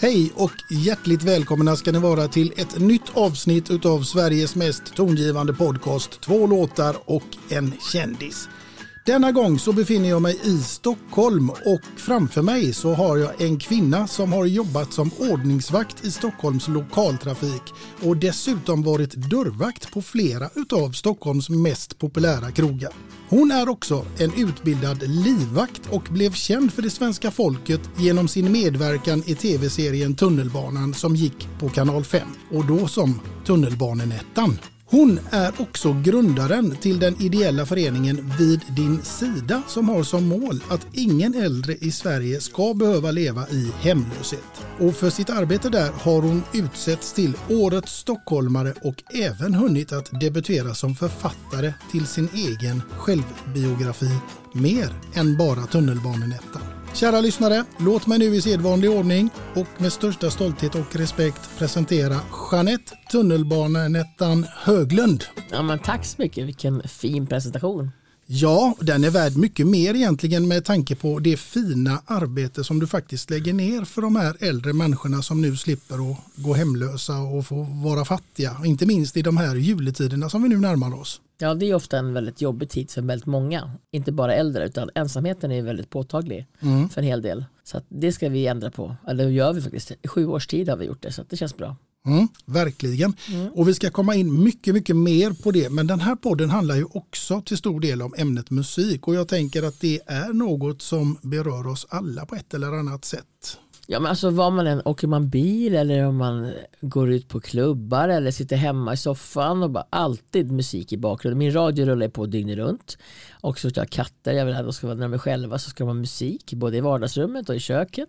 Hej och hjärtligt välkomna ska ni vara till ett nytt avsnitt utav Sveriges mest tongivande podcast Två låtar och en kändis. Denna gång så befinner jag mig i Stockholm och framför mig så har jag en kvinna som har jobbat som ordningsvakt i Stockholms lokaltrafik och dessutom varit dörrvakt på flera utav Stockholms mest populära krogar. Hon är också en utbildad livvakt och blev känd för det svenska folket genom sin medverkan i tv-serien Tunnelbanan som gick på kanal 5 och då som Tunnelbanenettan. Hon är också grundaren till den ideella föreningen Vid din sida som har som mål att ingen äldre i Sverige ska behöva leva i hemlöshet. Och för sitt arbete där har hon utsetts till Årets stockholmare och även hunnit att debutera som författare till sin egen självbiografi Mer än bara tunnelbanenettan. Kära lyssnare, låt mig nu i sedvanlig ordning och med största stolthet och respekt presentera Jeanette Tunnelbanenettan Höglund. Ja, men tack så mycket, vilken fin presentation. Ja, den är värd mycket mer egentligen med tanke på det fina arbete som du faktiskt lägger ner för de här äldre människorna som nu slipper att gå hemlösa och få vara fattiga. Inte minst i de här juletiderna som vi nu närmar oss. Ja, det är ofta en väldigt jobbig tid för väldigt många. Inte bara äldre, utan ensamheten är väldigt påtaglig för en hel del. Så det ska vi ändra på. Eller det gör vi faktiskt. I sju års tid har vi gjort det, så det känns bra. Mm, verkligen. Och vi ska komma in mycket, mycket mer på det. Men den här podden handlar ju också till stor del om ämnet musik. Och jag tänker att det är något som berör oss alla på ett eller annat sätt. Ja men alltså vad man än, åker man bil eller om man går ut på klubbar eller sitter hemma i soffan och bara alltid musik i bakgrunden. Min radio rullar på dygnet runt. Och så har jag katter, jag vill att de ska vara när de är själva så ska de ha musik både i vardagsrummet och i köket.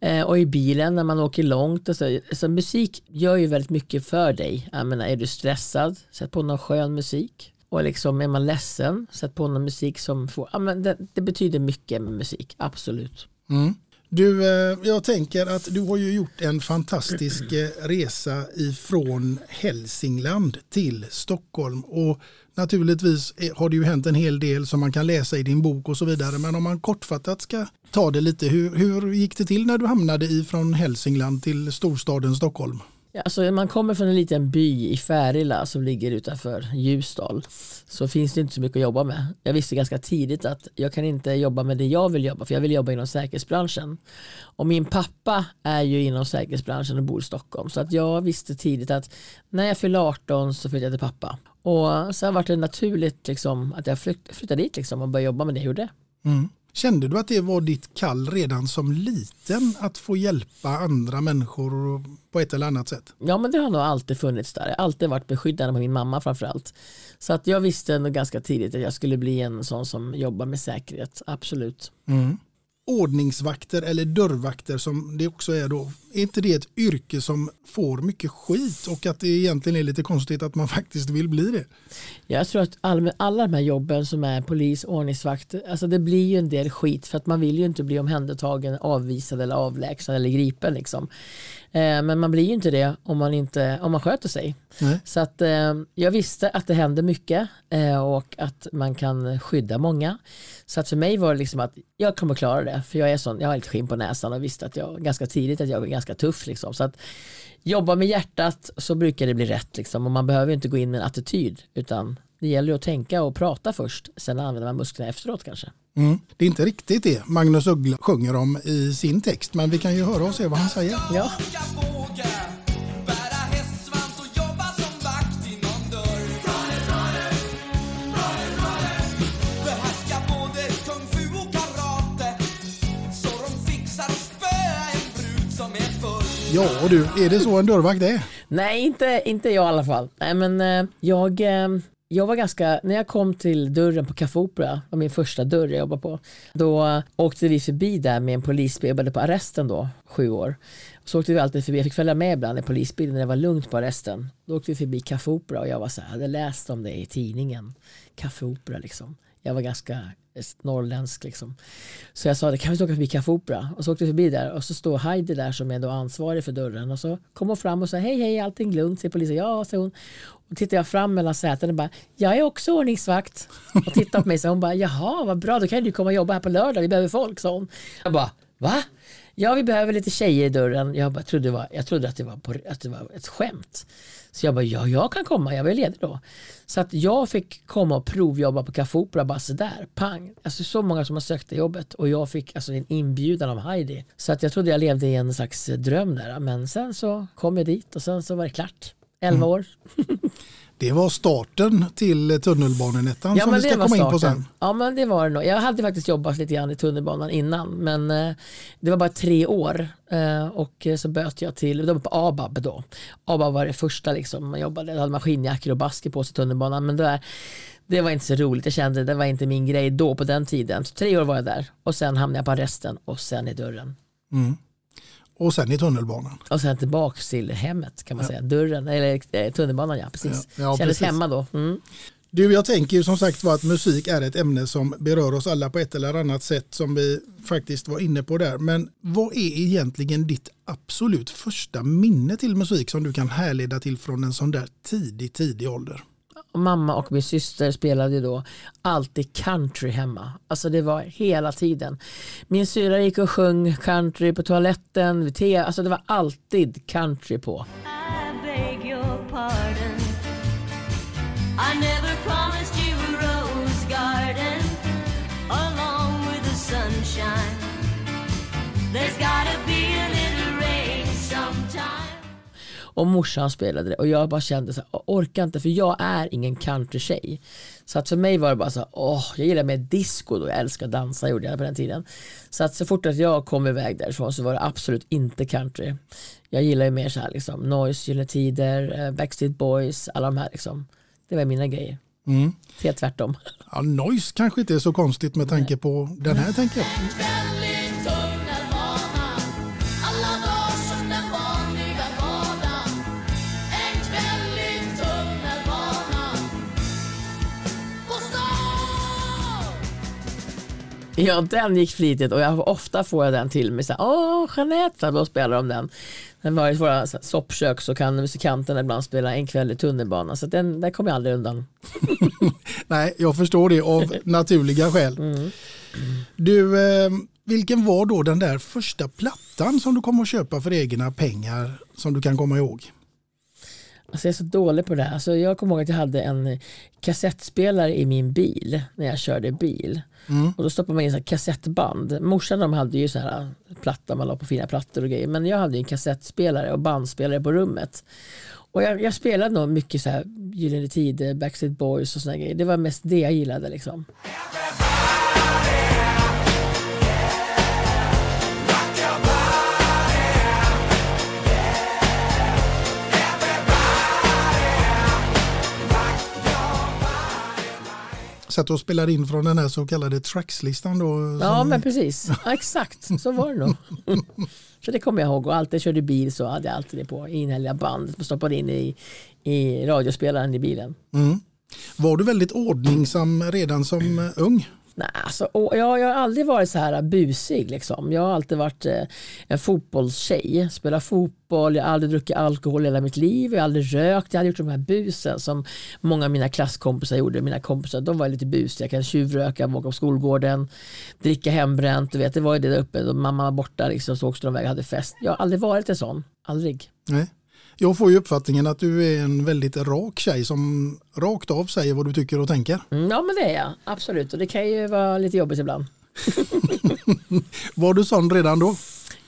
Eh, och i bilen när man åker långt. Och så, så musik gör ju väldigt mycket för dig. Jag menar, är du stressad, sätt på någon skön musik. Och liksom är man ledsen, sätt på någon musik som får, ja, men det, det betyder mycket med musik, absolut. Mm. Du, eh, jag tänker att du har ju gjort en fantastisk eh, resa ifrån Hälsingland till Stockholm och naturligtvis eh, har det ju hänt en hel del som man kan läsa i din bok och så vidare. Men om man kortfattat ska ta det lite, hur, hur gick det till när du hamnade ifrån Hälsingland till storstaden Stockholm? Ja, alltså man kommer från en liten by i Färila som ligger utanför Ljusdal så finns det inte så mycket att jobba med. Jag visste ganska tidigt att jag kan inte jobba med det jag vill jobba för jag vill jobba inom säkerhetsbranschen. Och min pappa är ju inom säkerhetsbranschen och bor i Stockholm så att jag visste tidigt att när jag fyllde 18 så flyttade jag till pappa. Och sen var det naturligt liksom, att jag flytt, flyttade dit liksom, och började jobba med det jag gjorde. Mm. Kände du att det var ditt kall redan som liten att få hjälpa andra människor på ett eller annat sätt? Ja men det har nog alltid funnits där. Jag har alltid varit beskyddande på min mamma framförallt. Så att jag visste nog ganska tidigt att jag skulle bli en sån som jobbar med säkerhet, absolut. Mm. Ordningsvakter eller dörrvakter som det också är då, är inte det ett yrke som får mycket skit och att det egentligen är lite konstigt att man faktiskt vill bli det? Jag tror att all, alla de här jobben som är polis, ordningsvakt, alltså det blir ju en del skit för att man vill ju inte bli omhändertagen, avvisad eller avlägsen eller gripen liksom. Eh, men man blir ju inte det om man, inte, om man sköter sig. Nej. Så att eh, jag visste att det händer mycket eh, och att man kan skydda många. Så att för mig var det liksom att jag kommer klara det. För jag är sån, jag har lite skinn på näsan och visste att jag ganska tidigt att jag är ganska tuff. Liksom. Så att jobba med hjärtat så brukar det bli rätt. Liksom. Och man behöver inte gå in med en attityd utan det gäller att tänka och prata först. Sen använder man musklerna efteråt kanske. Mm. Det är inte riktigt det Magnus Uggla sjunger om i sin text men vi kan ju höra och se vad han säger. Ja. Ja du, är det så en dörrvakt är? Nej, inte, inte jag i alla fall. Nej, men eh, jag, eh, jag var ganska, när jag kom till dörren på Café Opera, var min första dörr jag jobbade på, då åkte vi förbi där med en polisbil, jag jobbade på arresten då, sju år. Så åkte vi alltid förbi, jag fick följa med ibland i polisbilen när det var lugnt på arresten. Då åkte vi förbi Café Opera och jag var så här, hade läst om det i tidningen. Café Opera liksom. Jag var ganska norrländsk liksom. Så jag sa det, kan vi inte åka förbi Café Opera? Och så åkte vi förbi där och så står Heidi där som är då ansvarig för dörren och så kom hon fram och sa hej hej allting lugnt, säger polisen. Ja, säger hon. Och tittar jag fram mellan sätena och bara, jag är också ordningsvakt. Och tittar på mig så hon bara, jaha vad bra då kan du komma och jobba här på lördag, vi behöver folk, sa hon. Jag bara, va? Ja, vi behöver lite tjejer i dörren. Jag, bara, trodde, var, jag trodde att det, var på, att det var ett skämt. Så jag bara, ja, jag kan komma, jag var ledig då. Så att jag fick komma och provjobba på Café Opera bara sådär, pang. Alltså så många som har sökt det jobbet och jag fick alltså en inbjudan av Heidi. Så att jag trodde jag levde i en slags dröm där. Men sen så kom jag dit och sen så var det klart. 11 mm. år. Det var starten till tunnelbanenettan ja, som vi ska komma starten. in på sen. Ja men det var det nog. Jag hade faktiskt jobbat lite grann i tunnelbanan innan men eh, det var bara tre år eh, och så böt jag till, det var på ABAB då. ABAB var det första liksom, man jobbade, hade maskinjackor och basker på sig i tunnelbanan men det, där, det var inte så roligt, jag kände det var inte min grej då på den tiden. Så tre år var jag där och sen hamnade jag på arresten och sen i dörren. Mm. Och sen i tunnelbanan. Och sen tillbaks till hemmet kan man ja. säga. Dörren, eller eh, tunnelbanan ja, precis. Ja, ja, Kändes precis. hemma då. Mm. Du, jag tänker ju som sagt var att musik är ett ämne som berör oss alla på ett eller annat sätt som vi faktiskt var inne på där. Men vad är egentligen ditt absolut första minne till musik som du kan härleda till från en sån där tidig, tidig ålder? Mamma och min syster spelade då alltid country hemma. Alltså det var hela tiden. Min syra gick och sjöng country på toaletten, vid te, alltså det var alltid country på. There's gotta och morsan spelade det och jag bara kände så här, orkar inte för jag är ingen countrytjej. Så att för mig var det bara så här, åh, jag gillar mer disco då, jag älskar att dansa gjorde jag på den tiden. Så att så fort att jag kom iväg därifrån så var det absolut inte country. Jag gillar ju mer så här liksom, Noise, Gyllene Tider, eh, Backstreet Boys, alla de här liksom. Det var mina grejer. Mm. Helt tvärtom. Ja, noise kanske inte är så konstigt med tanke på den här tänker jag. Ja, den gick flitigt och jag, ofta får jag den till mig. Så Åh, Jeanette, då spelar de den. Den var i våra soppkök så kan musikanterna ibland spela en kväll i tunnelbanan. Så den, där kommer jag aldrig undan. Nej, jag förstår det av naturliga skäl. Mm. Du, eh, vilken var då den där första plattan som du kom att köpa för egna pengar som du kan komma ihåg? Alltså jag är så dålig på det här. Alltså jag kommer ihåg att jag hade en kassettspelare i min bil när jag körde bil. Mm. Och då stoppade man in så kassettband. Morsan de hade ju så här platta, man la på fina plattor och grejer. Men jag hade en kassettspelare och bandspelare på rummet. Och jag, jag spelade nog mycket så här Gyllene Tider, Backstreet Boys och sådana grejer. Det var mest det jag gillade liksom. Satt och spelade in från den här så kallade trackslistan då. Ja som- men precis, ja, exakt så var det nog. så det kommer jag ihåg och alltid körde bil så hade jag alltid det på inhälliga bandet och stoppade in i, i radiospelaren i bilen. Mm. Var du väldigt ordningsam redan som ung? Nej, alltså, och jag, jag har aldrig varit så här busig. Liksom. Jag har alltid varit eh, en fotbollstjej. Spelat fotboll, jag har aldrig druckit alkohol i hela mitt liv. Jag har aldrig rökt. Jag har aldrig gjort de här busen som många av mina klasskompisar gjorde. Mina kompisar de var lite busiga. Jag kan tjuvröka, åka på skolgården, dricka hembränt. Du vet, det var ju det där uppe. Då mamma var borta liksom, så åkte de iväg och hade fest. Jag har aldrig varit en sån. Aldrig. Nej. Jag får ju uppfattningen att du är en väldigt rak tjej som rakt av säger vad du tycker och tänker. Mm, ja men det är jag. Absolut. Och det kan ju vara lite jobbigt ibland. Var du sån redan då?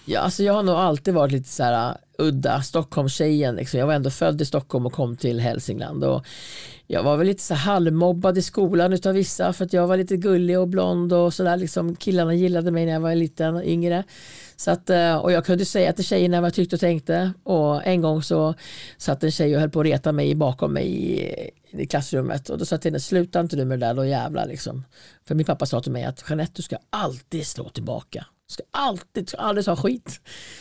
Ja, alltså jag har nog alltid varit lite så här uh, udda Stockholmstjejen. Liksom. Jag var ändå född i Stockholm och kom till Hälsingland. Och jag var väl lite så halvmobbad i skolan utav vissa för att jag var lite gullig och blond och sådär. Liksom, killarna gillade mig när jag var liten och yngre. Så att, eh, och jag kunde säga till tjejerna vad jag tyckte och tänkte. Och en gång så satt en tjej och höll på att reta mig bakom mig i, i klassrummet. Och då sa jag till henne, sluta inte du med det där då jävlar. Liksom. För min pappa sa till mig att Jeanette du ska alltid slå tillbaka. Du ska alltid, du ska aldrig ta skit.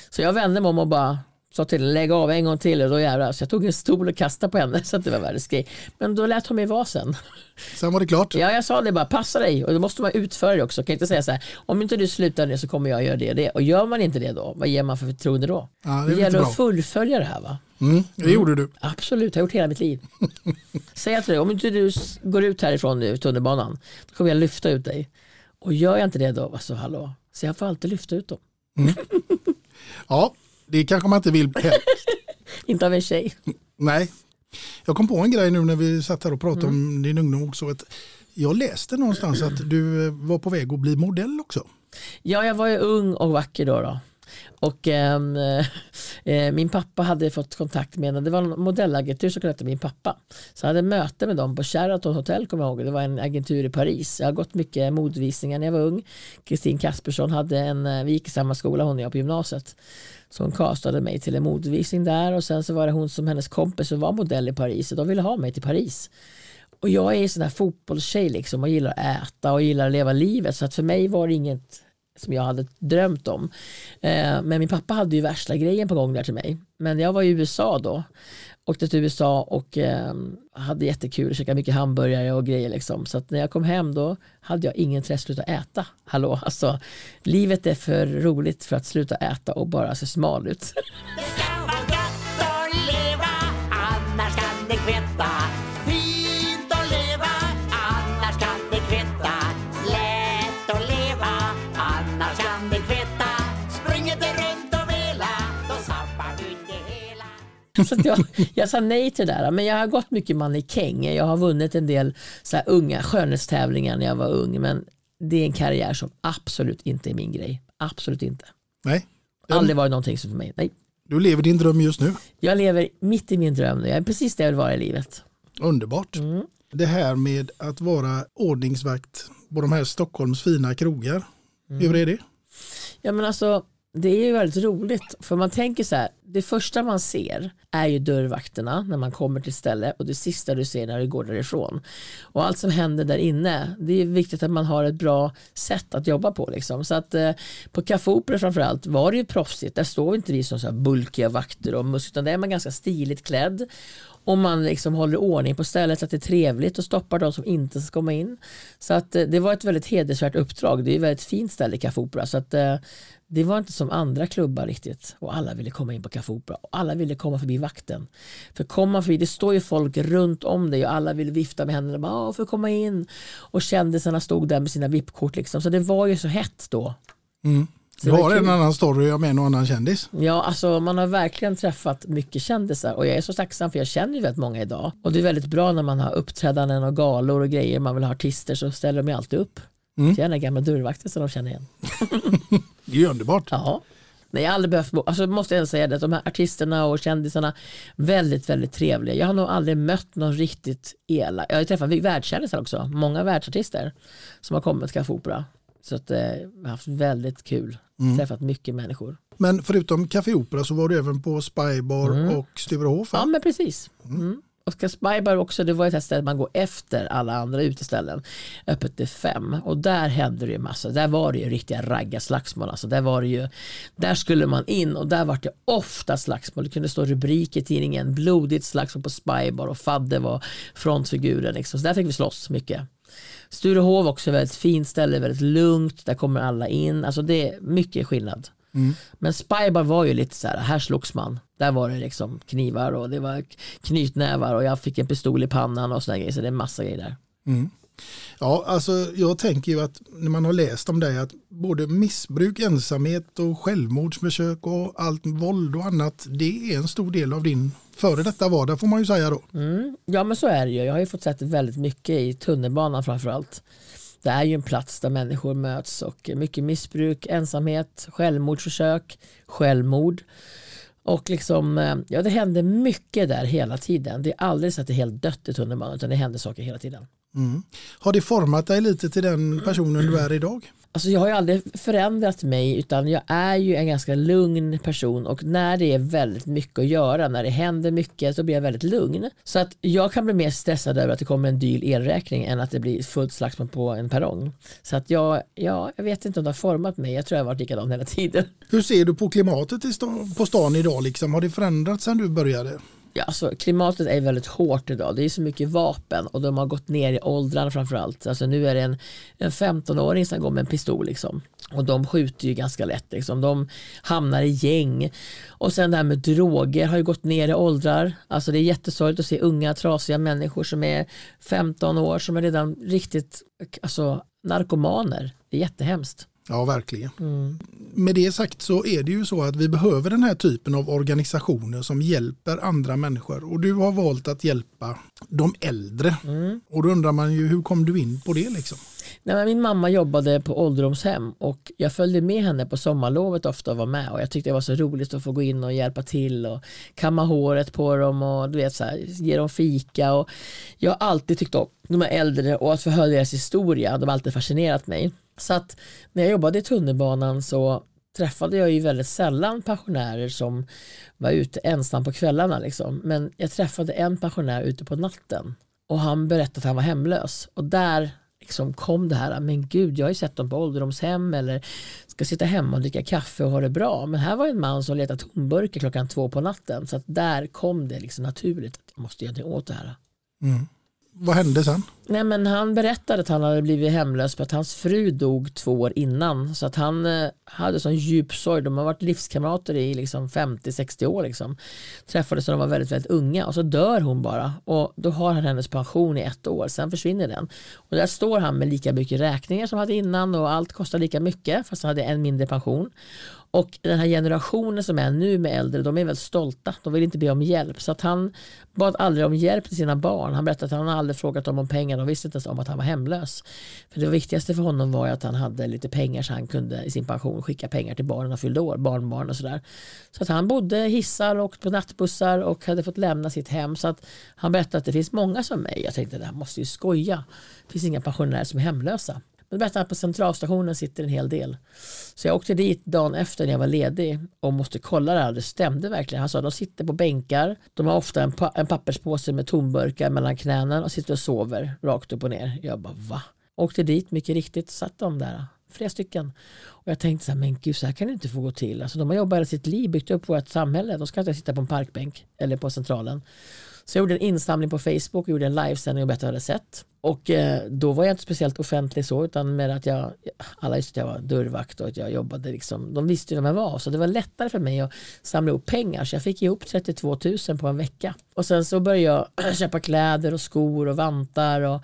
Så jag vände mig om och bara sa till henne, lägg av en gång till och då jävlar. Så jag tog en stol och kastade på henne så att det var världens grej. Men då lät hon mig vara sen. Sen var det klart. Ja, jag sa det bara, passa dig. Och då måste man utföra det också. Kan inte säga så här, om inte du slutar nu så kommer jag göra det och det. Och gör man inte det då, vad ger man för förtroende då? Ja, det det gäller att fullfölja det här va? Mm, det gjorde du. Absolut, jag har gjort hela mitt liv. Säg till dig, om inte du går ut härifrån nu, tunnelbanan, då kommer jag lyfta ut dig. Och gör jag inte det då, alltså hallå, så jag får alltid lyfta ut dem. Ja, det kanske man inte vill. Inte av en tjej. Nej. Jag kom på en grej nu när vi satt här och pratade om din ungdom också. Att jag läste någonstans att du var på väg att bli modell också. Ja, jag var ju ung och vacker då. då. Och ehm, eh, min pappa hade fått kontakt med en, det var en modellagentur som hette min pappa. Så jag hade möte med dem på Sheraton Hotel kommer jag ihåg. Det var en agentur i Paris. Jag har gått mycket modvisningar när jag var ung. Kristin Kaspersson hade en, eh, vi gick i samma skola hon och jag på gymnasiet. Så hon castade mig till en modevisning där och sen så var det hon som hennes kompis som var modell i Paris och de ville ha mig till Paris. Och jag är en sån här fotbollstjej liksom och gillar att äta och gillar att leva livet så att för mig var det inget som jag hade drömt om. Eh, men min pappa hade ju värsta grejen på gång där till mig. Men jag var i USA då. Åkte till USA och eh, hade jättekul, käkade mycket hamburgare och grejer liksom. Så att när jag kom hem då hade jag ingen intresse att sluta äta. Hallå, alltså livet är för roligt för att sluta äta och bara se smal ut. Så jag, jag sa nej till det där. Men jag har gått mycket mannekäng. Jag har vunnit en del så här unga skönhetstävlingar när jag var ung. Men det är en karriär som absolut inte är min grej. Absolut inte. Nej, Den- Aldrig varit någonting för mig. Nej. du lever din dröm just nu. Jag lever mitt i min dröm nu. Jag är precis där jag vill vara i livet. Underbart. Det här med att vara ordningsvakt på de här Stockholms fina krogar. Hur är det? Ja men alltså det är ju väldigt roligt för man tänker så här det första man ser är ju dörrvakterna när man kommer till stället och det sista du ser när du går därifrån. Och allt som händer där inne det är viktigt att man har ett bra sätt att jobba på liksom. Så att eh, på Café Opera framförallt var det ju proffsigt. Där står inte vi som så här bulkiga vakter och muskler utan där är man ganska stiligt klädd. Och man liksom håller ordning på stället, att det är trevligt och stoppar de som inte ska komma in. Så att eh, det var ett väldigt hedersvärt uppdrag. Det är ett väldigt fint ställe, Café Opera. Så att eh, det var inte som andra klubbar riktigt. Och alla ville komma in på Café Opera. Och alla ville komma förbi vakten. För kommer man förbi, det står ju folk runt om dig och alla ville vifta med händerna. Bara, "Åh, får komma in? Och kändisarna stod där med sina VIP-kort. Liksom. Så det var ju så hett då. Så Du har en annan story med en och annan kändis. Ja, alltså man har verkligen träffat mycket kändisar och jag är så tacksam för jag känner ju väldigt många idag. Och det är väldigt bra när man har uppträdanden och galor och grejer, man vill ha artister så ställer de ju alltid upp. Mm. Gärna gamla dörrvakter som de känner igen. Det är ju underbart. Ja. Nej, jag har aldrig behövt bo. Alltså måste jag säga det, de här artisterna och kändisarna, väldigt, väldigt trevliga. Jag har nog aldrig mött någon riktigt elak. Jag har träffat världskändisar också, många världsartister som har kommit till Café Opera. Så att, eh, jag har haft väldigt kul, träffat mycket människor. Men förutom Café Opera så var du även på Spybar och Sturehof. Ja men precis. Mm. Oscar Spybar också, det var ett ställe man går efter alla andra uteställen. Öppet till fem och där hände det ju massa. Där var det ju riktiga raggarslagsmål. Alltså där, var det ju, där skulle man in och där var det ofta slagsmål. Det kunde stå rubriker i tidningen, blodigt slagsmål på Spybar och Fadde var frontfiguren. Liksom. Så där fick vi slåss mycket. Sturehov också väldigt fint ställe, väldigt lugnt, där kommer alla in. Alltså det är mycket skillnad. Mm. Men Spybar var ju lite så här, här slogs man. Där var det liksom knivar och det var knytnävar och jag fick en pistol i pannan och sådana grejer. Så det är massa grejer där. Mm. Ja, alltså jag tänker ju att när man har läst om det att både missbruk, ensamhet och självmordsförsök och allt våld och annat, det är en stor del av din före detta vardag får man ju säga då. Mm. Ja men så är det ju. Jag har ju fått sett väldigt mycket i tunnelbanan framförallt. Det är ju en plats där människor möts och mycket missbruk, ensamhet, självmordsförsök, självmord. Och liksom, eh, ja det händer mycket där hela tiden. Det är aldrig så att det är helt dött i tunnelbanan utan det händer saker hela tiden. Mm. Har det format dig lite till den personen du är idag? Alltså jag har ju aldrig förändrat mig utan jag är ju en ganska lugn person och när det är väldigt mycket att göra, när det händer mycket så blir jag väldigt lugn. Så att jag kan bli mer stressad över att det kommer en dyr elräkning än att det blir fullt slagsmål på en perrong. Så att jag, ja, jag vet inte om det har format mig, jag tror jag har varit likadan hela tiden. Hur ser du på klimatet på stan idag? Liksom? Har det förändrats sedan du började? Ja, alltså, klimatet är väldigt hårt idag. Det är så mycket vapen och de har gått ner i åldrarna framförallt. Alltså, nu är det en, en 15-åring som går med en pistol. Liksom. Och de skjuter ju ganska lätt. Liksom. De hamnar i gäng. Och sen det här med droger har ju gått ner i åldrar. Alltså, det är jättesorgligt att se unga trasiga människor som är 15 år som är redan riktigt alltså, narkomaner. Det är jättehemskt. Ja, verkligen. Mm. Med det sagt så är det ju så att vi behöver den här typen av organisationer som hjälper andra människor. Och du har valt att hjälpa de äldre. Mm. Och då undrar man ju, hur kom du in på det liksom? Nej, min mamma jobbade på ålderdomshem och jag följde med henne på sommarlovet ofta och var med och jag tyckte det var så roligt att få gå in och hjälpa till och kamma håret på dem och du vet så här, ge dem fika och jag har alltid tyckt om de här äldre och att få höra deras historia, de har alltid fascinerat mig. Så att när jag jobbade i tunnelbanan så träffade jag ju väldigt sällan pensionärer som var ute ensam på kvällarna. Liksom. Men jag träffade en pensionär ute på natten och han berättade att han var hemlös. Och där liksom kom det här, men gud jag har ju sett dem på ålderdomshem eller ska sitta hemma och dricka kaffe och ha det bra. Men här var en man som letade tomburkar klockan två på natten. Så att där kom det liksom naturligt att jag måste göra något åt det här. Mm. Vad hände sen? Nej, men han berättade att han hade blivit hemlös för att hans fru dog två år innan. Så att han eh, hade sån djup sorg. De har varit livskamrater i liksom 50-60 år. Liksom. Träffades när de var väldigt, väldigt unga och så dör hon bara. Och då har han hennes pension i ett år, sen försvinner den. Och där står han med lika mycket räkningar som han hade innan och allt kostar lika mycket fast han hade en mindre pension. Och den här generationen som är nu med äldre, de är väldigt stolta. De vill inte be om hjälp. Så att han bad aldrig om hjälp till sina barn. Han berättade att han aldrig frågat dem om pengar. De visste inte ens om att han var hemlös. För det viktigaste för honom var att han hade lite pengar så han kunde i sin pension skicka pengar till barnen och fyllde år, barnbarn och sådär. Så att han bodde i hissar och på nattbussar och hade fått lämna sitt hem. Så att han berättade att det finns många som mig. Jag tänkte det här måste ju skoja. Det finns inga pensionärer som är hemlösa. Men berättade att på centralstationen sitter en hel del. Så jag åkte dit dagen efter när jag var ledig och måste kolla det här. Det stämde verkligen. Han sa att de sitter på bänkar. De har ofta en, pa en papperspåse med tomburkar mellan knäna och sitter och sover rakt upp och ner. Jag bara va? Åkte dit, mycket riktigt satt de där. Flera stycken. Och jag tänkte så här, men gud så här kan det inte få gå till. Alltså, de har jobbat hela sitt liv, byggt upp vårt samhälle. De ska inte sitta på en parkbänk eller på centralen. Så jag gjorde en insamling på Facebook och gjorde en livesändning och berättade vad jag hade sett. Och eh, då var jag inte speciellt offentlig så utan mer att jag, alla visste att jag var dörrvakt och att jag jobbade liksom, de visste ju vem jag var så det var lättare för mig att samla ihop pengar så jag fick ihop 32 000 på en vecka. Och sen så började jag köpa kläder och skor och vantar och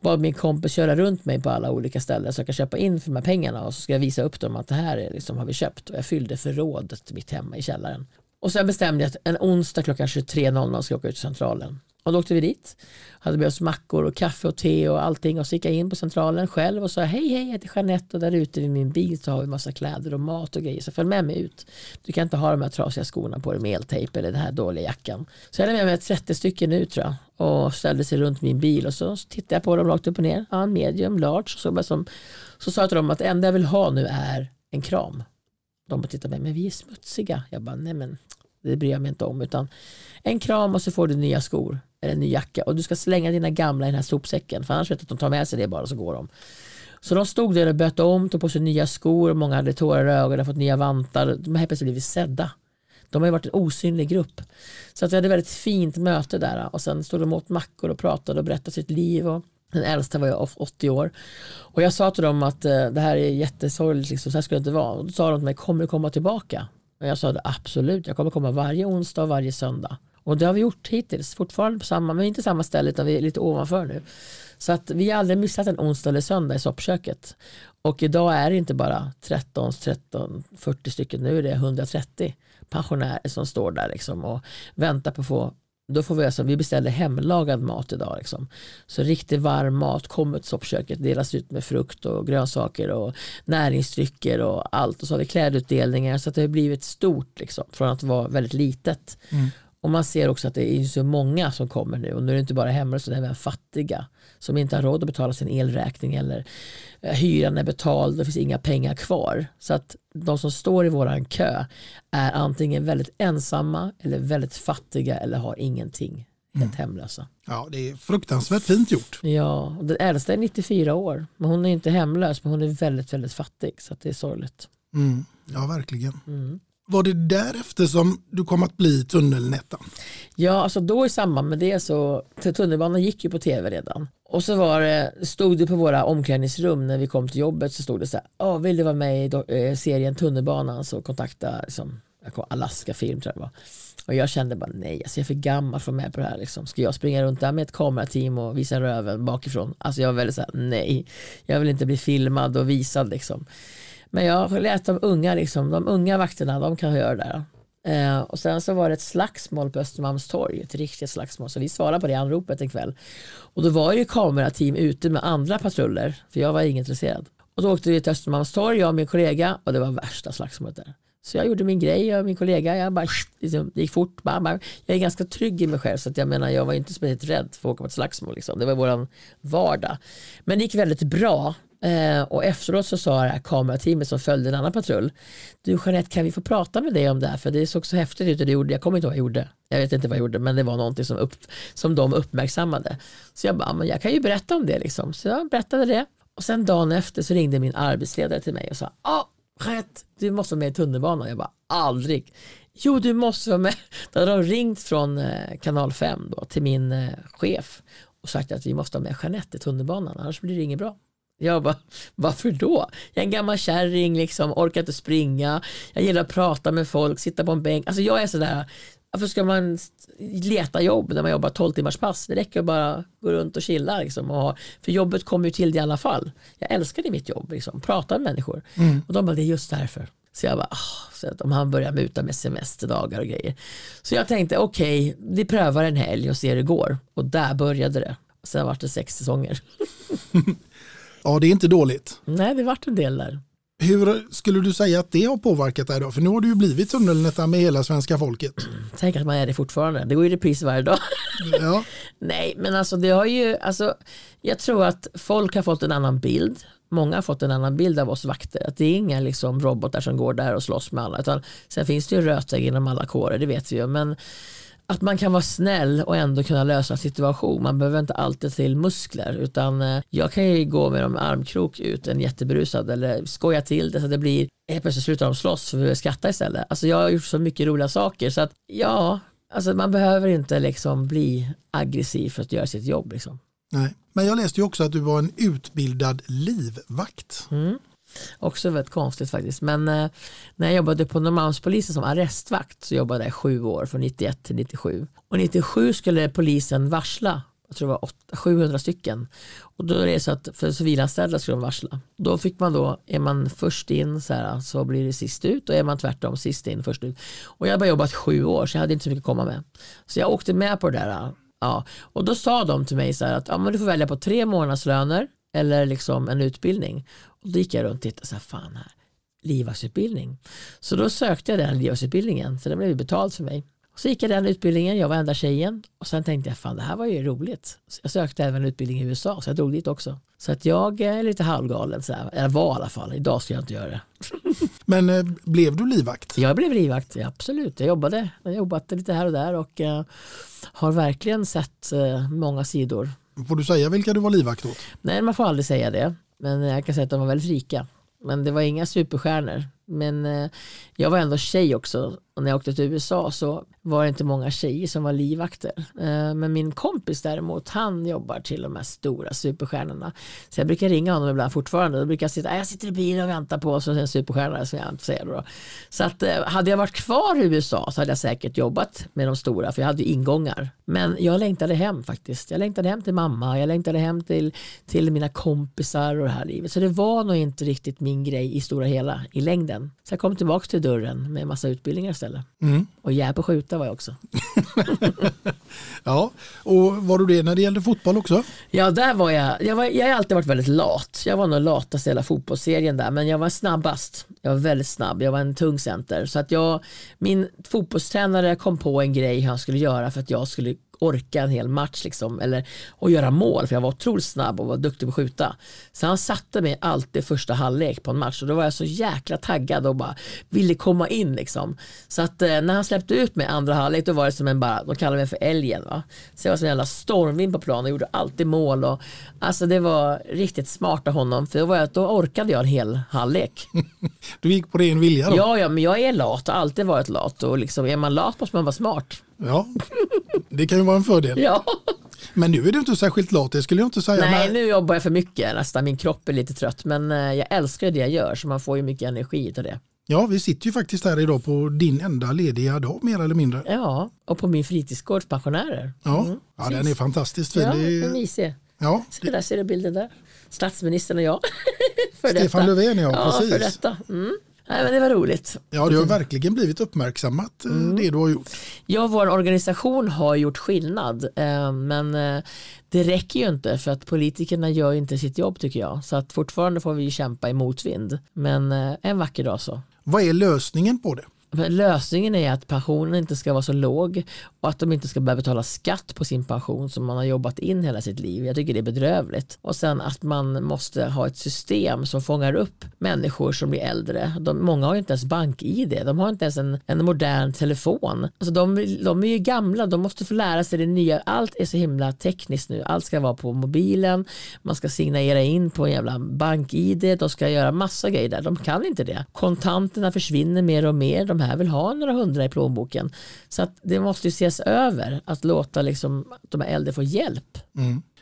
bad min kompis köra runt mig på alla olika ställen så jag kan köpa in för de här pengarna och så ska jag visa upp dem att det här är liksom, har vi köpt och jag fyllde förrådet mitt hemma i källaren. Och sen bestämde jag att en onsdag klockan 23.00 ska jag åka ut till centralen. Och då åkte vi dit. Hade med oss mackor och kaffe och te och allting. Och så gick jag in på centralen själv och sa hej hej jag heter Jeanette och där ute vid min bil så har vi massa kläder och mat och grejer. Så följ med mig ut. Du kan inte ha de här trasiga skorna på dig med eltejp eller den här dåliga jackan. Så jag hade med mig 30 stycken ut tror jag. Och ställde sig runt min bil och så tittade jag på dem rakt upp och ner. Ja, medium, large. Så, som, så sa jag till dem att det enda jag vill ha nu är en kram. De tittade på mig, men vi är smutsiga. Jag bara, nej men det bryr jag mig inte om. Utan en kram och så får du nya skor. eller en ny jacka och du ska slänga dina gamla i den här sopsäcken för annars vet du att de tar med sig det bara och så går de. Så de stod där och bytte om, tog på sig nya skor, många hade tårar i ögonen, fått nya vantar. De har helt plötsligt blivit sedda. De har ju varit en osynlig grupp. Så att vi hade ett väldigt fint möte där och sen stod de åt mackor och pratade och berättade sitt liv. Och den äldsta var jag 80 år. Och jag sa till dem att eh, det här är jättesorgligt, liksom, så här skulle det inte vara. Och då sa de till mig, kommer du komma tillbaka? Och jag sa absolut, jag kommer komma varje onsdag och varje söndag. Och det har vi gjort hittills, fortfarande på samma, men inte samma ställe utan vi är lite ovanför nu. Så att vi har aldrig missat en onsdag eller söndag i soppköket. Och idag är det inte bara 13, 13, 40 stycken, nu är det 130 pensionärer som står där liksom och väntar på att få då får vi, alltså, vi beställer hemlagad mat idag. Liksom. Så riktigt varm mat kommer till soppköket, delas ut med frukt och grönsaker och näringsdrycker och allt. Och så har vi klädutdelningar så att det har blivit stort liksom, från att vara väldigt litet. Mm. Och man ser också att det är så många som kommer nu och nu är det inte bara hemlösa utan även fattiga som inte har råd att betala sin elräkning eller eh, hyran är betald, det finns inga pengar kvar. Så att de som står i våran kö är antingen väldigt ensamma eller väldigt fattiga eller har ingenting. Helt mm. hemlösa. Ja, det är fruktansvärt fint gjort. Ja, och den äldsta är 94 år. Men hon är inte hemlös, men hon är väldigt, väldigt fattig. Så det är sorgligt. Mm. Ja, verkligen. Mm. Var det därefter som du kom att bli tunnelnättan? Ja, alltså då i samband med det så, tunnelbanan gick ju på tv redan. Och så var det, stod det på våra omklädningsrum när vi kom till jobbet så stod det så här, oh, vill du vara med i eh, serien Tunnelbanan så kontakta liksom, Alaska film tror jag det var. Och jag kände bara nej, alltså jag är för gammal för att vara med på det här. Liksom. Ska jag springa runt där med ett kamerateam och visa röven bakifrån? Alltså jag var väldigt såhär, nej, jag vill inte bli filmad och visad liksom. Men jag lät de unga, liksom, de unga vakterna, de kan göra det där. Eh, och sen så var det ett slagsmål på Östermalmstorg, ett riktigt slagsmål. Så vi svarade på det anropet en kväll. Och då var ju kamerateam ute med andra patruller, för jag var inte intresserad. Och då åkte vi till Östermalmstorg, jag och min kollega, och det var värsta slagsmålet där. Så jag gjorde min grej, jag och min kollega, jag bara, liksom, det gick fort. Bam, bam. Jag är ganska trygg i mig själv, så att jag menar, jag var inte speciellt rädd för att åka på ett slagsmål. Liksom. Det var vår vardag. Men det gick väldigt bra. Eh, och efteråt så sa det här kamerateamet som följde en annan patrull. Du Jeanette, kan vi få prata med dig om det här? För det såg så häftigt ut och det gjorde, jag kommer inte ihåg vad jag gjorde. Jag vet inte vad jag gjorde, men det var någonting som, upp, som de uppmärksammade. Så jag bara, men jag kan ju berätta om det liksom. Så jag berättade det. Och sen dagen efter så ringde min arbetsledare till mig och sa, ja, ah, Jeanette, du måste vara med i tunnelbanan. Jag bara, aldrig. Jo, du måste vara med. Då hade de ringt från eh, kanal 5 då, till min eh, chef och sagt att vi måste ha med Jeanette i tunnelbanan, annars blir det inget bra. Jag bara, varför då? Jag är en gammal kärring, liksom, orkar inte springa, jag gillar att prata med folk, sitta på en bänk. Alltså jag är sådär, varför ska man leta jobb när man jobbar 12 timmars pass? Det räcker att bara gå runt och chilla. Liksom, och ha, för jobbet kommer ju till det i alla fall. Jag älskar mitt jobb, liksom, prata med människor. Mm. Och de bara, det är just därför. Så jag bara, oh, så att om han börjar muta med semesterdagar och grejer. Så jag tänkte, okej, okay, vi prövar en helg och ser hur det går. Och där började det. Sen var det sex säsonger. Ja, det är inte dåligt. Nej, det vart en del där. Hur skulle du säga att det har påverkat dig då? För nu har du ju blivit tunnelnätta med hela svenska folket. Tänk att man är det fortfarande. Det går ju repris varje dag. Ja. Nej, men alltså det har ju, alltså, jag tror att folk har fått en annan bild. Många har fått en annan bild av oss vakter. Att det är inga liksom, robotar som går där och slåss med alla. Utan, sen finns det ju rötägg inom alla kårer, det vet vi ju. Men att man kan vara snäll och ändå kunna lösa en situation. Man behöver inte alltid till muskler utan eh, jag kan ju gå med dem armkrok ut en jätteberusad eller skoja till det så att det blir helt plötsligt slutar de slåss för vi skrattar istället. Alltså jag har gjort så mycket roliga saker så att ja, alltså man behöver inte liksom bli aggressiv för att göra sitt jobb. Liksom. Nej. Men jag läste ju också att du var en utbildad livvakt. Mm. Också väldigt konstigt faktiskt. Men eh, när jag jobbade på Norrmalmspolisen som arrestvakt så jobbade jag sju år från 91 till 97. Och 97 skulle polisen varsla jag tror det var 800, 700 stycken. Och då är det så att för civilanställda skulle de varsla. Då fick man då, är man först in så, här, så blir det sist ut och är man tvärtom sist in först ut. Och jag har bara jobbat sju år så jag hade inte så mycket att komma med. Så jag åkte med på det där. Ja. Och då sa de till mig så här att ja, men du får välja på tre månadslöner eller liksom en utbildning. Och då gick jag runt och tittade så här, fan här, livvaktsutbildning. Så då sökte jag den livvaktsutbildningen, så den blev betald för mig. Och så gick jag den utbildningen, jag var enda tjejen och sen tänkte jag fan det här var ju roligt. Så jag sökte även utbildning i USA så jag drog dit också. Så att jag är lite halvgalen, så här. eller var i alla fall, idag ska jag inte göra det. Men eh, blev du livvakt? Jag blev livvakt, ja, absolut. Jag jobbade, jag jobbat lite här och där och eh, har verkligen sett eh, många sidor. Får du säga vilka du var livvakt åt? Nej, man får aldrig säga det. Men jag kan säga att de var väldigt rika. Men det var inga superstjärnor. Men eh, jag var ändå tjej också. Och när jag åkte till USA så var det inte många tjejer som var livvakter. Eh, men min kompis däremot, han jobbar till de här stora superstjärnorna. Så jag brukar ringa honom ibland fortfarande. Då brukar jag sitta, äh, jag sitter i bilen och väntar på oss och en superstjärna som jag inte säger då. Så att eh, hade jag varit kvar i USA så hade jag säkert jobbat med de stora för jag hade ju ingångar. Men jag längtade hem faktiskt. Jag längtade hem till mamma, jag längtade hem till, till mina kompisar och det här livet. Så det var nog inte riktigt min grej i stora hela i längden. Så jag kom tillbaka till dörren med massa utbildningar istället. Och jä på skjuta var jag också. Ja, och var du det när det gällde fotboll också? Ja, där var jag. Jag, var, jag har alltid varit väldigt lat. Jag var nog latast i hela fotbollsserien där, men jag var snabbast. Jag var väldigt snabb. Jag var en tung center. Så att jag, min fotbollstränare kom på en grej han skulle göra för att jag skulle orka en hel match liksom, eller, och göra mål för jag var otroligt snabb och var duktig på att skjuta. Så han satte mig alltid första halvlek på en match och då var jag så jäkla taggad och bara ville komma in liksom. Så att eh, när han släppte ut mig andra halvlek då var det som en bara, de kallar mig för älgen va. Så jag var som en jävla stormvind på planen och gjorde alltid mål och alltså det var riktigt smart av honom för då, var jag, då orkade jag en hel halvlek. Du gick på ren vilja då? Ja, ja, men jag är lat och har alltid varit lat och liksom, är man lat måste man vara smart. Ja, det kan ju vara en fördel. Ja. Men nu är du inte särskilt lat, det skulle jag inte säga. Nej, nu jobbar jag för mycket nästan. Min kropp är lite trött, men eh, jag älskar det jag gör så man får ju mycket energi av det. Ja, vi sitter ju faktiskt här idag på din enda lediga dag mer eller mindre. Ja, och på min fritidsgårds pensionärer. Ja, ja den är fantastiskt fin. Ja, Det en är, mysig. ja, Så där ser du bilden där. Statsministern och jag. Stefan Löfven, ja, ja precis. för detta. Mm. Nej, men det var roligt. ja, det har verkligen blivit uppmärksammat eh, Mm. det du har gjort. Ja, vår organisation har gjort skillnad, eh, men eh, det räcker ju inte för att politikerna gör inte sitt jobb tycker jag. Så att fortfarande får vi kämpa i motvind. Men en vacker dag så. Vad är lösningen på det? Men lösningen är att pensionen inte ska vara så låg och att de inte ska behöva betala skatt på sin pension som man har jobbat in hela sitt liv. Jag tycker det är bedrövligt. Och sen att man måste ha ett system som fångar upp människor som blir äldre. De, många har ju inte ens bank-id, de har inte ens en, en modern telefon. Alltså de, de är ju gamla, de måste få lära sig det nya. Allt är så himla tekniskt nu. Allt ska vara på mobilen, man ska signera in på en jävla bank-id, de ska göra massa grejer där. De kan inte det. Kontanterna försvinner mer och mer. De här vill ha några hundra i plånboken. Så att det måste ju ses över att låta liksom de här äldre få hjälp.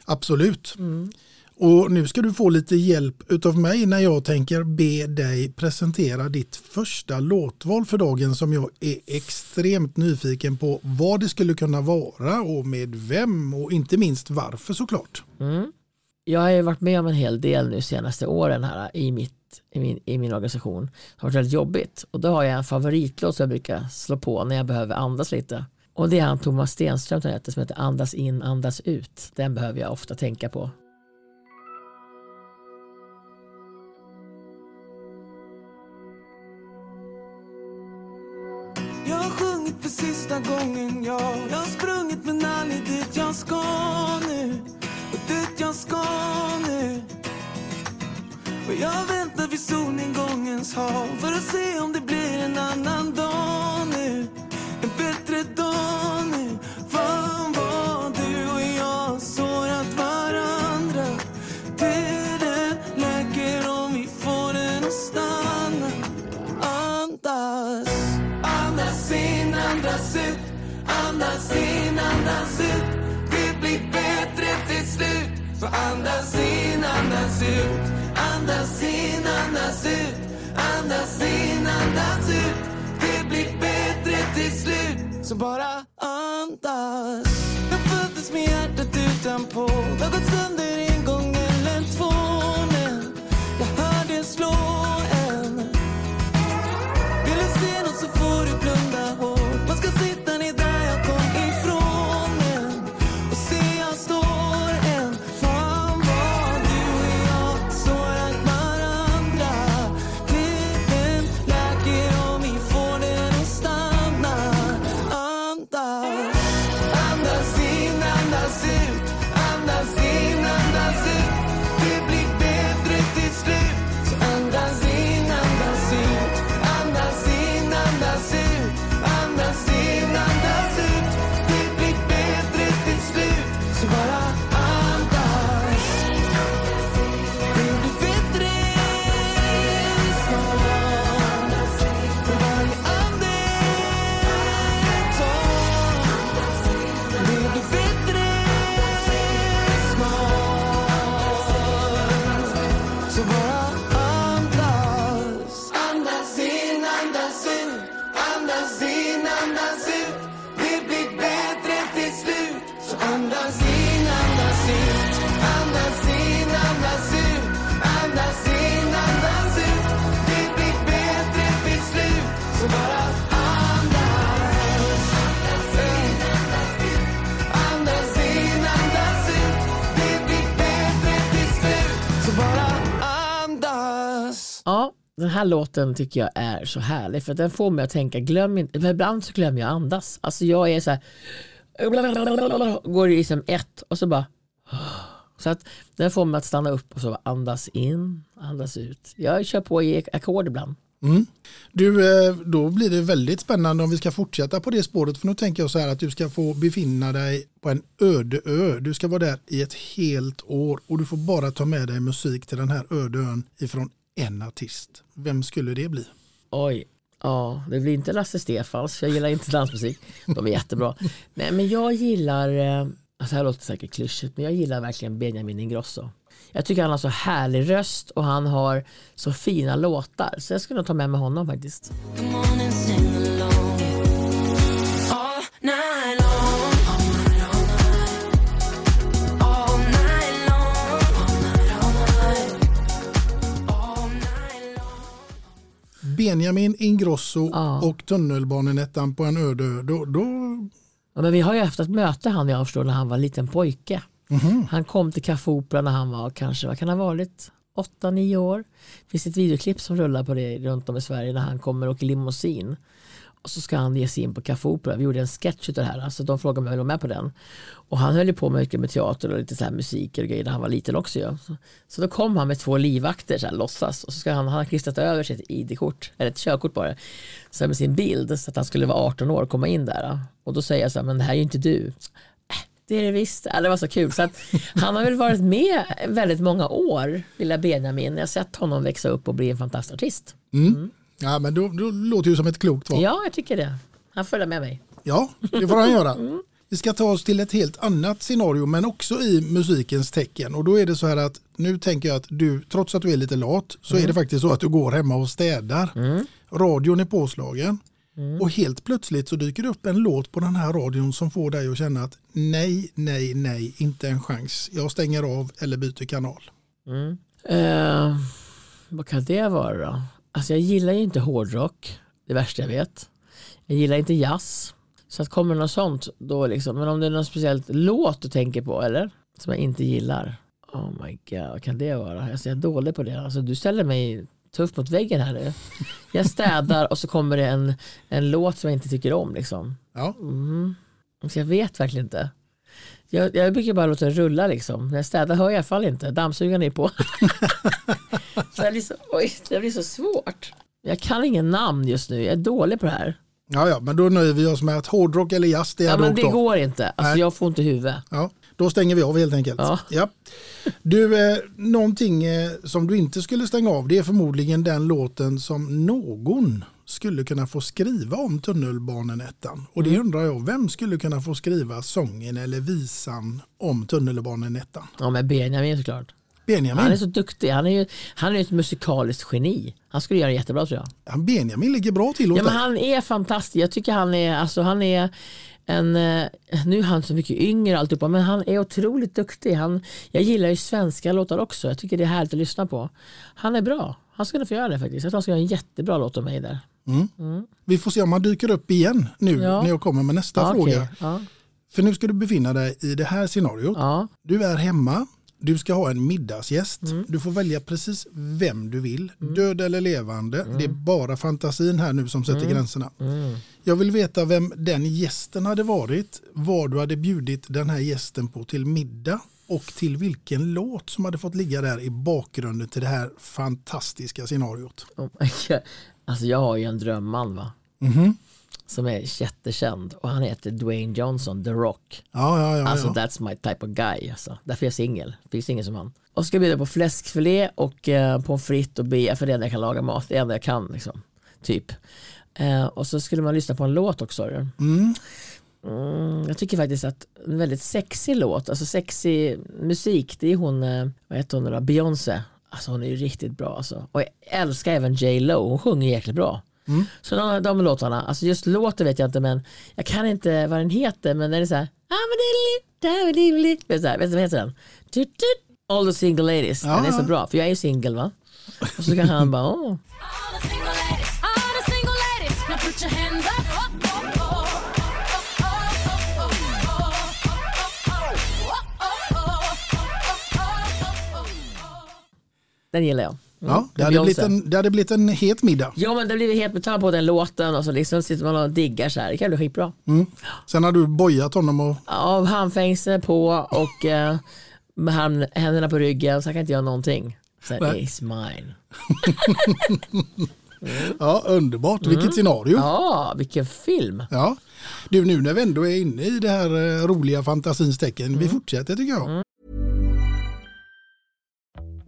Absolut. Mm. Och nu ska du få lite hjälp utav mig när jag tänker be dig presentera ditt första låtval för dagen som jag är extremt nyfiken på vad det skulle kunna vara och med vem och inte minst varför såklart. Jag har ju varit med om en hel del nu senaste åren här i, mitt, i, min, i min organisation. Det har varit väldigt jobbigt och då har jag en favoritlåt som jag brukar slå på när jag behöver andas lite. Och det är han Thomas Stenström som heter, som heter Andas in, andas ut. Den behöver jag ofta tänka på. Jag har sjungit för sista gången, ja Jag har sprungit men aldrig dit jag ska nu Och dit jag ska nu Och jag väntar vid solnedgångens hav För att se om det blir en annan dag andas ut Andas in, andas ut. Det blir bättre till slut. Så bara andas. Jag föddes med hjärtat utanpå. Det har gått sönder i här låten tycker jag är så härlig för den får mig att tänka, glöm inte, ibland så glömmer jag andas. Alltså jag är så här, går i liksom ett och så bara så att den får mig att stanna upp och så andas in, andas ut. Jag kör på i ackord ibland. Mm. Du, eh, då blir det väldigt spännande om vi ska fortsätta på det spåret. För nu tänker jag så här att du ska få befinna dig på en öde ö. Du ska vara där i ett helt år och du får bara ta med dig musik till den här öde ön ifrån en artist. Vem skulle det bli? Oj, ja det blir inte Lasse Stefans för jag gillar inte dansmusik. De är jättebra. Nej men jag gillar, eh, alltså det här låter säkert klyschigt men jag gillar verkligen Benjamin Ingrosso. Jag tycker han har så härlig röst och han har så fina låtar så jag skulle nog ta med mig honom faktiskt. Benjamin Ingrosso Ja. och tunnelbanenettan på en öde ö. Då, då, Ja, men vi har ju haft ett möte han jag förstår när han var liten pojke. Han kom till Café Opera när han var kanske, vad kan han ha varit, 8-9 år. Det finns ett videoklipp som rullar på det runt om i Sverige när han kommer och åker limousin. Och så ska han ge sig in på Café Opera. Vi gjorde en sketch av det här, alltså de frågade om jag ville vara med på den. Och han höll ju på mycket med teater och lite så här musik och grejer när han var liten också. Ja. Så, så då kom han med två livvakter, så här, låtsas. Och så ska han, han har klistrat över sitt ID-kort, eller ett körkort bara, så här med sin bild så att han skulle vara 18 år och komma in där. Och då säger jag så här, men det här är ju inte du. "Äh, Det är det visst. Ja, det var så kul. Så att han har väl varit med väldigt många år, lilla Benjamin. Jag har sett honom växa upp och bli en fantastisk artist. Ja, men då, då låter det som ett klokt val. Ja, jag tycker det. Han följer med mig. Ja, det får han göra. Vi ska ta oss till ett helt annat scenario men också i musikens tecken. Och då är det så här att nu tänker jag att du, trots att du är lite lat, så är det faktiskt så att du går hemma och städar. Radion är påslagen. Och helt plötsligt så dyker det upp en låt på den här radion som får dig att känna att nej, nej, nej, inte en chans. Jag stänger av eller byter kanal. Eh, vad kan det vara då? Alltså jag gillar ju inte hårdrock, det värsta jag vet. Jag gillar inte jazz. Så att kommer något sånt då liksom. Men om det är någon speciellt låt du tänker på eller? Som jag inte gillar. Oh my god, vad kan det vara? Alltså jag är dålig på det. Alltså du ställer mig tufft mot väggen här nu. Jag städar och så kommer det en, en låt som jag inte tycker om liksom. Ja, Så jag vet verkligen inte. Jag, jag brukar bara låta det rulla liksom. När jag städar hör jag i alla fall inte. Dammsugaren är på. så det, blir så, oj, det blir så svårt. Jag kan ingen namn just nu. Jag är dålig på det här. ja, ja men då nöjer vi oss med att hårdrock eller jazz det är Ja, men det går inte. Alltså, Nej. jag får inte huvud. Ja, då stänger vi av helt enkelt. Ja. Du, eh, någonting eh, som du inte skulle stänga av det är förmodligen den låten som någon skulle kunna få skriva om tunnelbanenettan. Och det Mm. undrar jag, vem skulle kunna få skriva sången eller visan om tunnelbanenettan? Ja, men Benjamin såklart. Benjamin, Han är så duktig. Han är ju han är ett musikaliskt geni. Han skulle göra det jättebra tror jag. han Benjamin ligger bra till Ja, men han är fantastisk. Jag tycker han är, alltså han är en, eh, nu är han så mycket yngre alltihopa, men han är otroligt duktig. Han, jag gillar ju svenska låtar också. Jag tycker det är härligt att lyssna på. Han är bra. Han skulle få göra det faktiskt. Jag tror han ska göra en jättebra låt om mig där. Vi får se om han dyker upp igen nu Ja. när jag kommer med nästa Ja, fråga. okej. Ja, För nu ska du befinna dig i det här scenariot. Du är hemma, du ska ha en middagsgäst. Mm. Du får välja precis vem du vill, död eller levande. Det är bara fantasin här nu som sätter Mm. gränserna. Jag vill veta vem den gästen hade varit, vad du hade bjudit den här gästen på till middag och till vilken låt som hade fått ligga där i bakgrunden till det här fantastiska scenariot. Oh. Alltså jag har ju en drömman va. Mhm. Som är jättekänd och han heter Dwayne Johnson, The Rock. Ja, ja, ja. Alltså ja. that's my type of guy. Alltså. Därför är jag singel. Finns ingen som han. Och ska bjuda på fläskfilé och eh, pommes frites och bea för det enda jag kan laga mat. Det enda jag kan liksom. Typ. Eh, och så skulle man lyssna på en låt också. Mm. Mm, jag tycker faktiskt att en väldigt sexig låt, alltså sexig musik, det är hon, eh, vad heter hon då, Beyoncé. Alltså hon är ju riktigt bra alltså. Och jag älskar även J Lo, hon sjunger jäkligt bra. Så de, de låtarna, alltså just låten vet jag inte men jag kan inte vad den heter men den är så här. Vet du så här, vet du vad heter den? All the single ladies. Den är Ja, så ja. bra för jag är ju singel va. Och så kan han bara åh. Den gillar jag. Mm. Ja, det hade, blivit en, det hade blivit en het middag. Ja men det blir helt betald på den låten och så liksom sitter man och diggar så här. Det kan bli skitbra. Sen har du bojat honom och Av handfängsel på och eh, med hand, händerna på ryggen så han kan inte göra någonting. Så it's mine. ja, underbart. Mm. Vilket scenario. Ja, vilken film. Ja. Du, nu när vi ändå är inne i det här eh, roliga fantasins tecken, Mm. vi fortsätter tycker jag.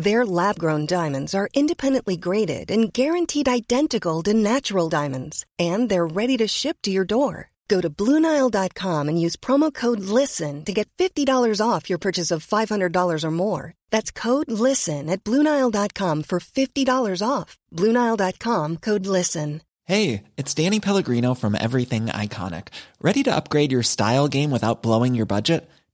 Their lab grown diamonds are independently graded and guaranteed identical to natural diamonds, and they're ready to ship to your door. Go to BlueNile.com and use promo code LISTEN to get $50 off your purchase of $500 or more. That's code LISTEN at BlueNile.com for $50 off. BlueNile.com code LISTEN. Hey, it's Danny Pellegrino from Everything Iconic. Ready to upgrade your style game without blowing your budget?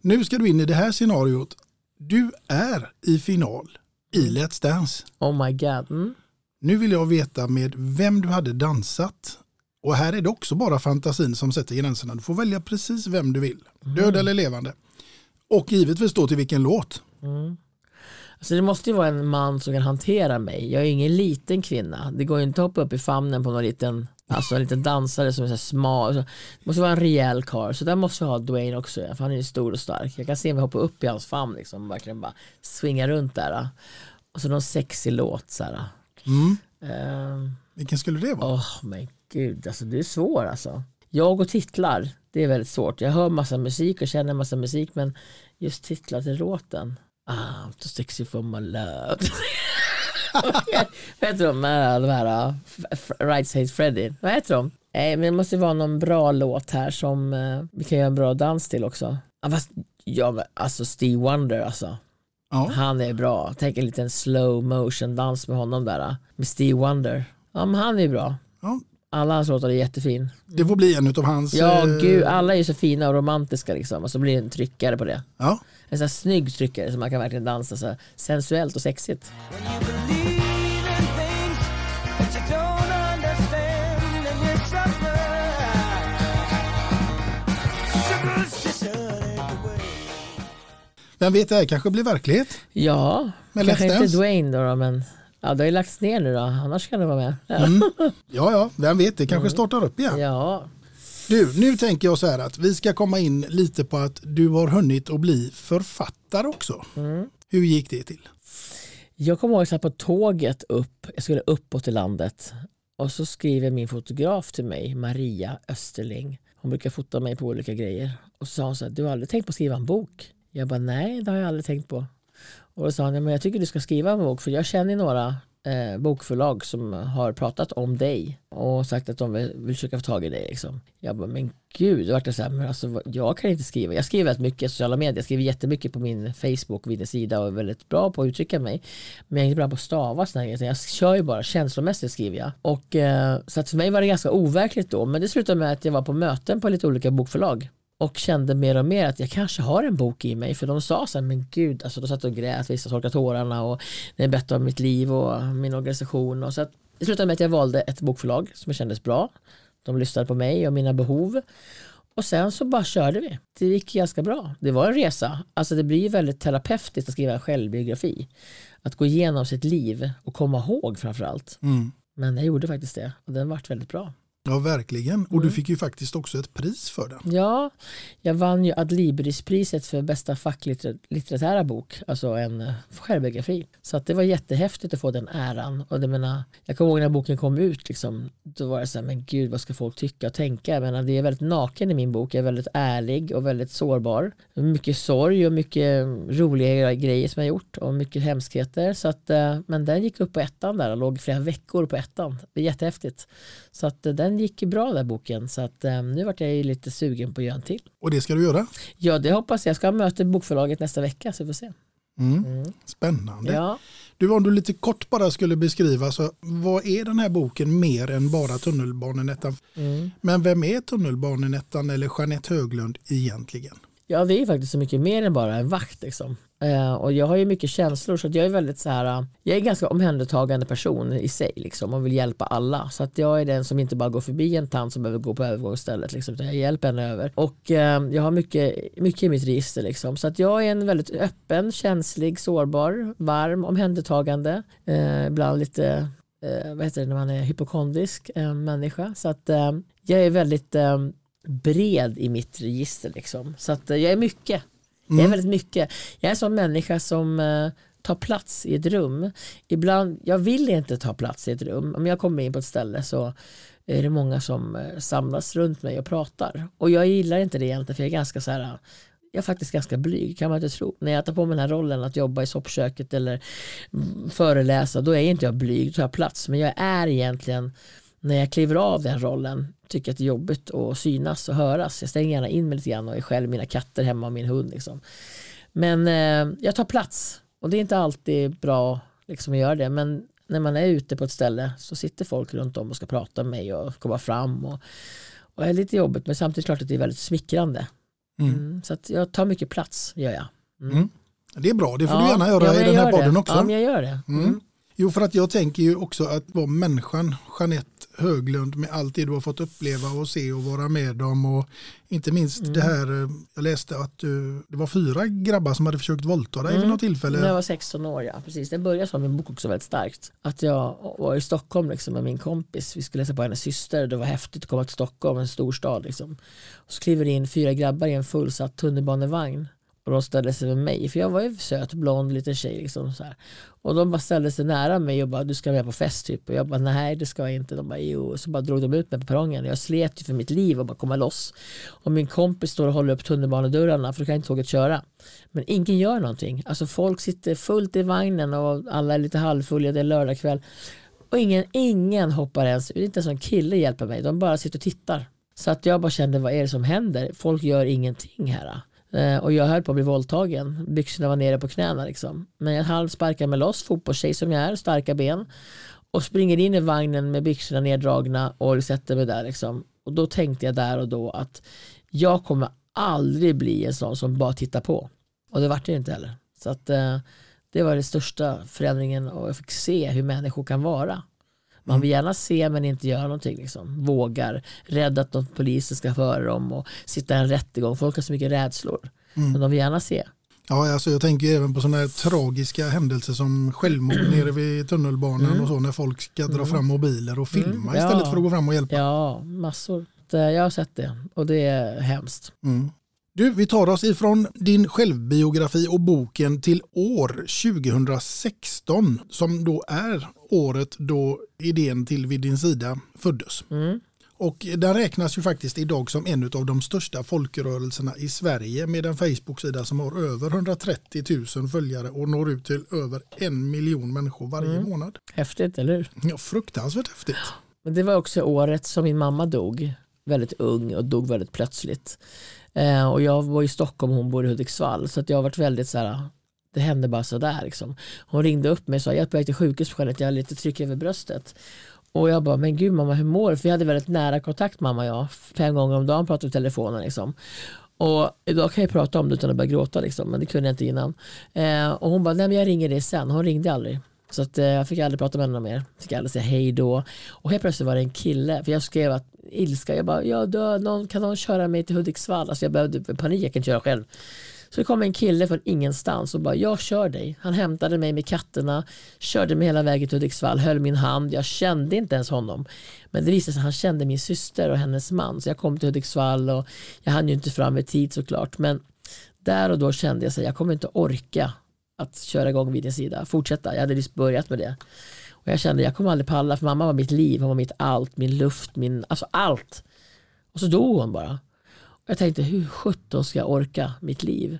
Nu ska du in i det här scenariot. Du är i final i Let's Dance. Oh my god. Mm. Nu vill jag veta med vem du hade dansat. Och här är det också bara fantasin som sätter gränserna. Du får välja precis vem du vill. Död eller levande. Och givetvis då till vilken låt. Alltså det måste ju vara en man som kan hantera mig. Jag är ju ingen liten kvinna. Det går ju inte att hoppa upp i famnen på någon liten, alltså en liten dansare som är så smal. Så Det måste vara en rejäl karl. Så där måste jag ha Dwayne också. För han är ju stor och stark. Jag kan se mig hoppa upp i hans famn liksom. Verkligen bara swinga runt där. Och så någon sexig låt så här. Mm. Ehm, Vilken skulle det vara? Åh men gud, alltså det är svårt alltså. Jag och titlar, det är väldigt svårt. Jag hör massa musik och känner massa musik men just titlar till låten. I'm too sexy for my love. Vad heter de? äh, De här, F- Right Says Freddy. Vad heter de? Nej, men det måste vara någon bra låt här som eh, vi kan göra en bra dans till också. Fast, ja men alltså Steve Wonder alltså. Ja. Han är bra. Tänk en liten slow motion dans med honom där. Med Steve Wonder. Ja men han är bra. Ja. Alla hans låtar är jättefin. Det får bli en av hans... Ja eh, gud, alla är ju så fina och romantiska liksom. Och så blir det en tryckare på det. Ja. En sån här snygg tryckare som man kan verkligen dansa så här sensuellt och sexigt. Vem vet, det här kanske blir verklighet. Ja, Men kanske inte? Dwayne då, då men ja, det har ju lagts ner nu då. Annars kan det vara med. Ja. Mm. Ja, ja, vem vet, det kanske startar upp igen. Ja. Du, nu tänker jag så här att vi ska komma in lite på att du har hunnit att bli författare också. Mm. Hur gick det till? Jag kommer ihåg att jag satt på tåget upp, jag skulle uppåt i landet och så skriver min fotograf till mig, Maria Österling. Hon brukar fota mig på olika grejer. Och så sa hon så här, du har aldrig tänkt på att skriva en bok? Jag bara, nej det har jag aldrig tänkt på. Och då sa han, men jag tycker du ska skriva en bok för jag känner några eh, bokförlag som har pratat om dig och sagt att de vill, vill försöka få tag i dig. Liksom. Jag bara, men gud, då vart det så här, men alltså, jag kan inte skriva. Jag skriver väldigt mycket i sociala medier, jag skriver jättemycket på min Facebook, min sida och är väldigt bra på att uttrycka mig. Men jag är inte bra på att stava sådana grejer. Jag kör ju bara känslomässigt skriver jag. Och, eh, så att för mig var det ganska overkligt då, men det slutade med att jag var på möten på lite olika bokförlag och kände mer och mer att jag kanske har en bok i mig för de sa så här, men gud, alltså de satt och grät, vissa torkade tårarna och det är bättre om mitt liv och min organisation och så att det slutade med att jag valde ett bokförlag som kändes bra. De lyssnade på mig och mina behov och sen så bara körde vi. Det gick ganska bra. Det var en resa. Alltså det blir ju väldigt terapeutiskt att skriva en självbiografi. Att gå igenom sitt liv och komma ihåg framförallt. Mm. Men jag gjorde faktiskt det och den vart väldigt bra. Ja, verkligen. Och du Mm. fick ju faktiskt också ett pris för den. Ja, jag vann ju Adlibrispriset för bästa facklitterära bok, alltså en eh, självbiografi. Så att det var jättehäftigt att få den äran. Och det menar, jag kommer ihåg när boken kom ut, liksom, då var det så här, men gud vad ska folk tycka och tänka? Jag menar, det är väldigt naken i min bok, jag är väldigt ärlig och väldigt sårbar. Mycket sorg och mycket roliga grejer som jag gjort och mycket hemskheter. Så att, eh, men den gick upp på ettan där och låg flera veckor på ettan. Det är jättehäftigt. Så att eh, den gick ju bra där boken. Så att eh, nu vart jag ju lite sugen på att göra en till. Och det ska du göra. Ja, det hoppas jag. Jag ska ha möte i bokförlaget nästa vecka så vi får se. Mm. Spännande. Ja. Du, om du lite kort bara skulle beskriva, så vad är den här boken mer än bara Tunnelbanenettan? Mm. Men vem är Tunnelbanenettan eller Jeanette Höglund egentligen? Ja, det är ju faktiskt så mycket mer än bara en vakt. Liksom. Eh, och jag har ju mycket känslor så att jag är väldigt så här, eh, jag är en ganska omhändertagande person i sig liksom, och vill hjälpa alla. Så att jag är den som inte bara går förbi en tant som behöver gå på övergångsstället, liksom, utan jag hjälper henne över. Och eh, jag har mycket, mycket i mitt register. Liksom. Så att jag är en väldigt öppen, känslig, sårbar, varm, omhändertagande, eh, ibland lite eh, vad heter det när man är hypokondrisk eh, människa. Så att eh, jag är väldigt eh, bred i mitt register. Liksom. Så att eh, jag är mycket. Jag är väldigt mycket. Jag är en sån människa som eh, tar plats i ett rum. Ibland, jag vill inte ta plats i ett rum. Om jag kommer in på ett ställe så är det många som eh, samlas runt mig och pratar. Och jag gillar inte det egentligen för jag är ganska så här jag är faktiskt ganska blyg kan man inte tro. När jag tar på mig den här rollen att jobba i soppköket eller mm, föreläsa då är inte jag blyg, då tar jag plats. Men jag är egentligen, när jag kliver av den rollen, tycker att det är jobbigt att synas och höras. Jag stänger gärna in mig lite grann och är själv mina katter hemma och min hund. Liksom. Men eh, jag tar plats och det är inte alltid bra liksom, att göra det. Men när man är ute på ett ställe så sitter folk runt om och ska prata med mig och komma fram. Och, och det är lite jobbigt men samtidigt klart att det är väldigt smickrande. Mm. Mm, så att jag tar mycket plats, gör jag. Mm. Det är bra, det får Ja, du gärna göra ja, i den här podden det. också. Ja, men jag gör det. Mm. Mm. Jo, för att jag tänker ju också att vara människan Jeanette Höglund med allt det du har fått uppleva och se och vara med om och inte minst Mm. det här, eh, jag läste att du, det var fyra grabbar som hade försökt våldta dig vid något tillfälle. När jag var 16 år, ja. Precis. Det började som min bok också väldigt starkt. Att jag var i Stockholm liksom, med min kompis. Vi skulle läsa på hennes syster. Det var häftigt att komma till Stockholm, en stor stad. Liksom. Och så kliver det in fyra grabbar i en fullsatt tunnelbanevagn. Och de ställde sig med mig, för jag var ju söt, blond, liten tjej. Liksom, så här. Och de bara ställde sig nära mig och bara, du ska med på fest typ. Och jag bara, nej det ska jag inte. De bara, jo. Och så bara drog de ut mig på perrongen. Jag slet ju för mitt liv och bara komma loss. Och min kompis står och håller upp tunnelbanedörrarna för då kan inte tåget köra. Men ingen gör någonting. Alltså folk sitter fullt i vagnen och alla är lite halvfulla, det är lördagkväll. Och ingen, ingen hoppar ens ut, inte ens en kille hjälper mig. De bara sitter och tittar. Så att jag bara kände, vad är det som händer? Folk gör ingenting här. Eh, och jag höll på att bli våldtagen. Byxorna var nere på knäna liksom. Men jag halv sparkar mig loss, fotbollstjej som jag är, starka ben. Och springer in i vagnen med byxorna neddragna och sätter mig där liksom. Och då tänkte jag där och då att jag kommer aldrig bli en sån som bara tittar på. Och det vart det inte heller. Så att eh, det var den största förändringen och jag fick se hur människor kan vara. Man vill gärna se men inte göra någonting. Liksom. Vågar, rädd att de poliser ska föra dem och sitta i en rättegång. Folk har så mycket rädslor. Mm. Men de vill gärna se. Ja, alltså jag tänker även på sådana här tragiska händelser som självmord nere vid tunnelbanan Mm. och så när folk ska dra Mm. fram mobiler och filma Mm. istället Ja. för att gå fram och hjälpa. Ja, massor. jag har sett det och det är hemskt. Mm. Du, vi tar oss ifrån din självbiografi och boken till år 2016 som då är året då idén till Vid din sida föddes. Mm. Och den räknas ju faktiskt idag som en av de största folkrörelserna i Sverige med en Facebook-sida som har över 130 000 följare och når ut till över en miljon människor varje Mm. månad. Häftigt, eller hur? Ja, fruktansvärt häftigt. Men det var också året som min mamma dog, väldigt ung och dog väldigt plötsligt. Eh, och jag var i Stockholm och hon bor i Hudiksvall så att jag har varit väldigt så här, ah, det hände bara sådär liksom. Hon ringde upp mig och sa jag är på väg till sjukhus på att jag har lite tryck över bröstet. Och jag bara, men gud mamma hur mår du? För vi hade väldigt nära kontakt mamma och jag, fem gånger om dagen pratade vi i telefonen liksom. Och idag kan jag prata om det utan att börja gråta liksom, men det kunde jag inte innan. Eh, och hon bara, nej men jag ringer dig sen. Hon ringde aldrig. Så att, eh, jag fick aldrig prata med henne mer. Fick aldrig säga hej då. Och helt plötsligt var det en kille, för jag skrev att ilska, jag bara, jag dör, någon, kan någon köra mig till Hudiksvall? Alltså jag behövde panik, jag kan inte köra själv. Så det kom en kille från ingenstans och bara, jag kör dig. Han hämtade mig med katterna, körde mig hela vägen till Hudiksvall, höll min hand. Jag kände inte ens honom. Men det visade sig att han kände min syster och hennes man. Så jag kom till Hudiksvall och jag hann ju inte fram i tid såklart. Men där och då kände jag att jag kommer inte orka att köra igång vid din sida, fortsätta. Jag hade just börjat med det. Och jag kände jag kommer aldrig palla för mamma var mitt liv, hon var mitt allt, min luft, min, alltså allt. Och så dog hon bara. Och jag tänkte hur sjutton ska jag orka mitt liv?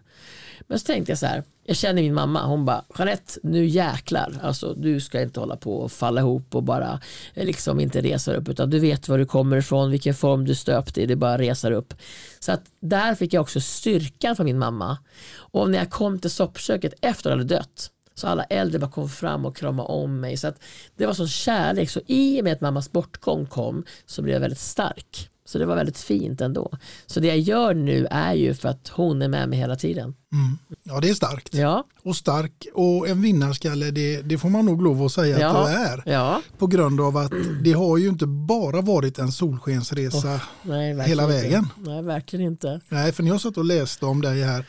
Men så tänkte jag så här, jag känner min mamma, hon bara Jeanette nu jäklar, alltså du ska inte hålla på och falla ihop och bara eh, liksom inte resa dig upp utan du vet var du kommer ifrån, vilken form du stöpt i, det bara resa upp. Så att där fick jag också styrkan från min mamma. Och när jag kom till soppköket efter att jag hade dött så alla äldre bara kom fram och kramade om mig. Så att det var sån kärlek. Så i och med att mammas bortgång kom så blev jag väldigt stark. Så det var väldigt fint ändå. Så det jag gör nu är ju för att hon är med mig hela tiden. Mm. Ja, det är starkt. Ja. Och stark och en vinnarskalle, det, det får man nog lov att säga Ja. att du är. Ja. På grund av att det har ju inte bara varit en solskensresa Nej, verkligen hela inte. vägen. Nej, verkligen inte. Nej, för när jag satt och läste om dig här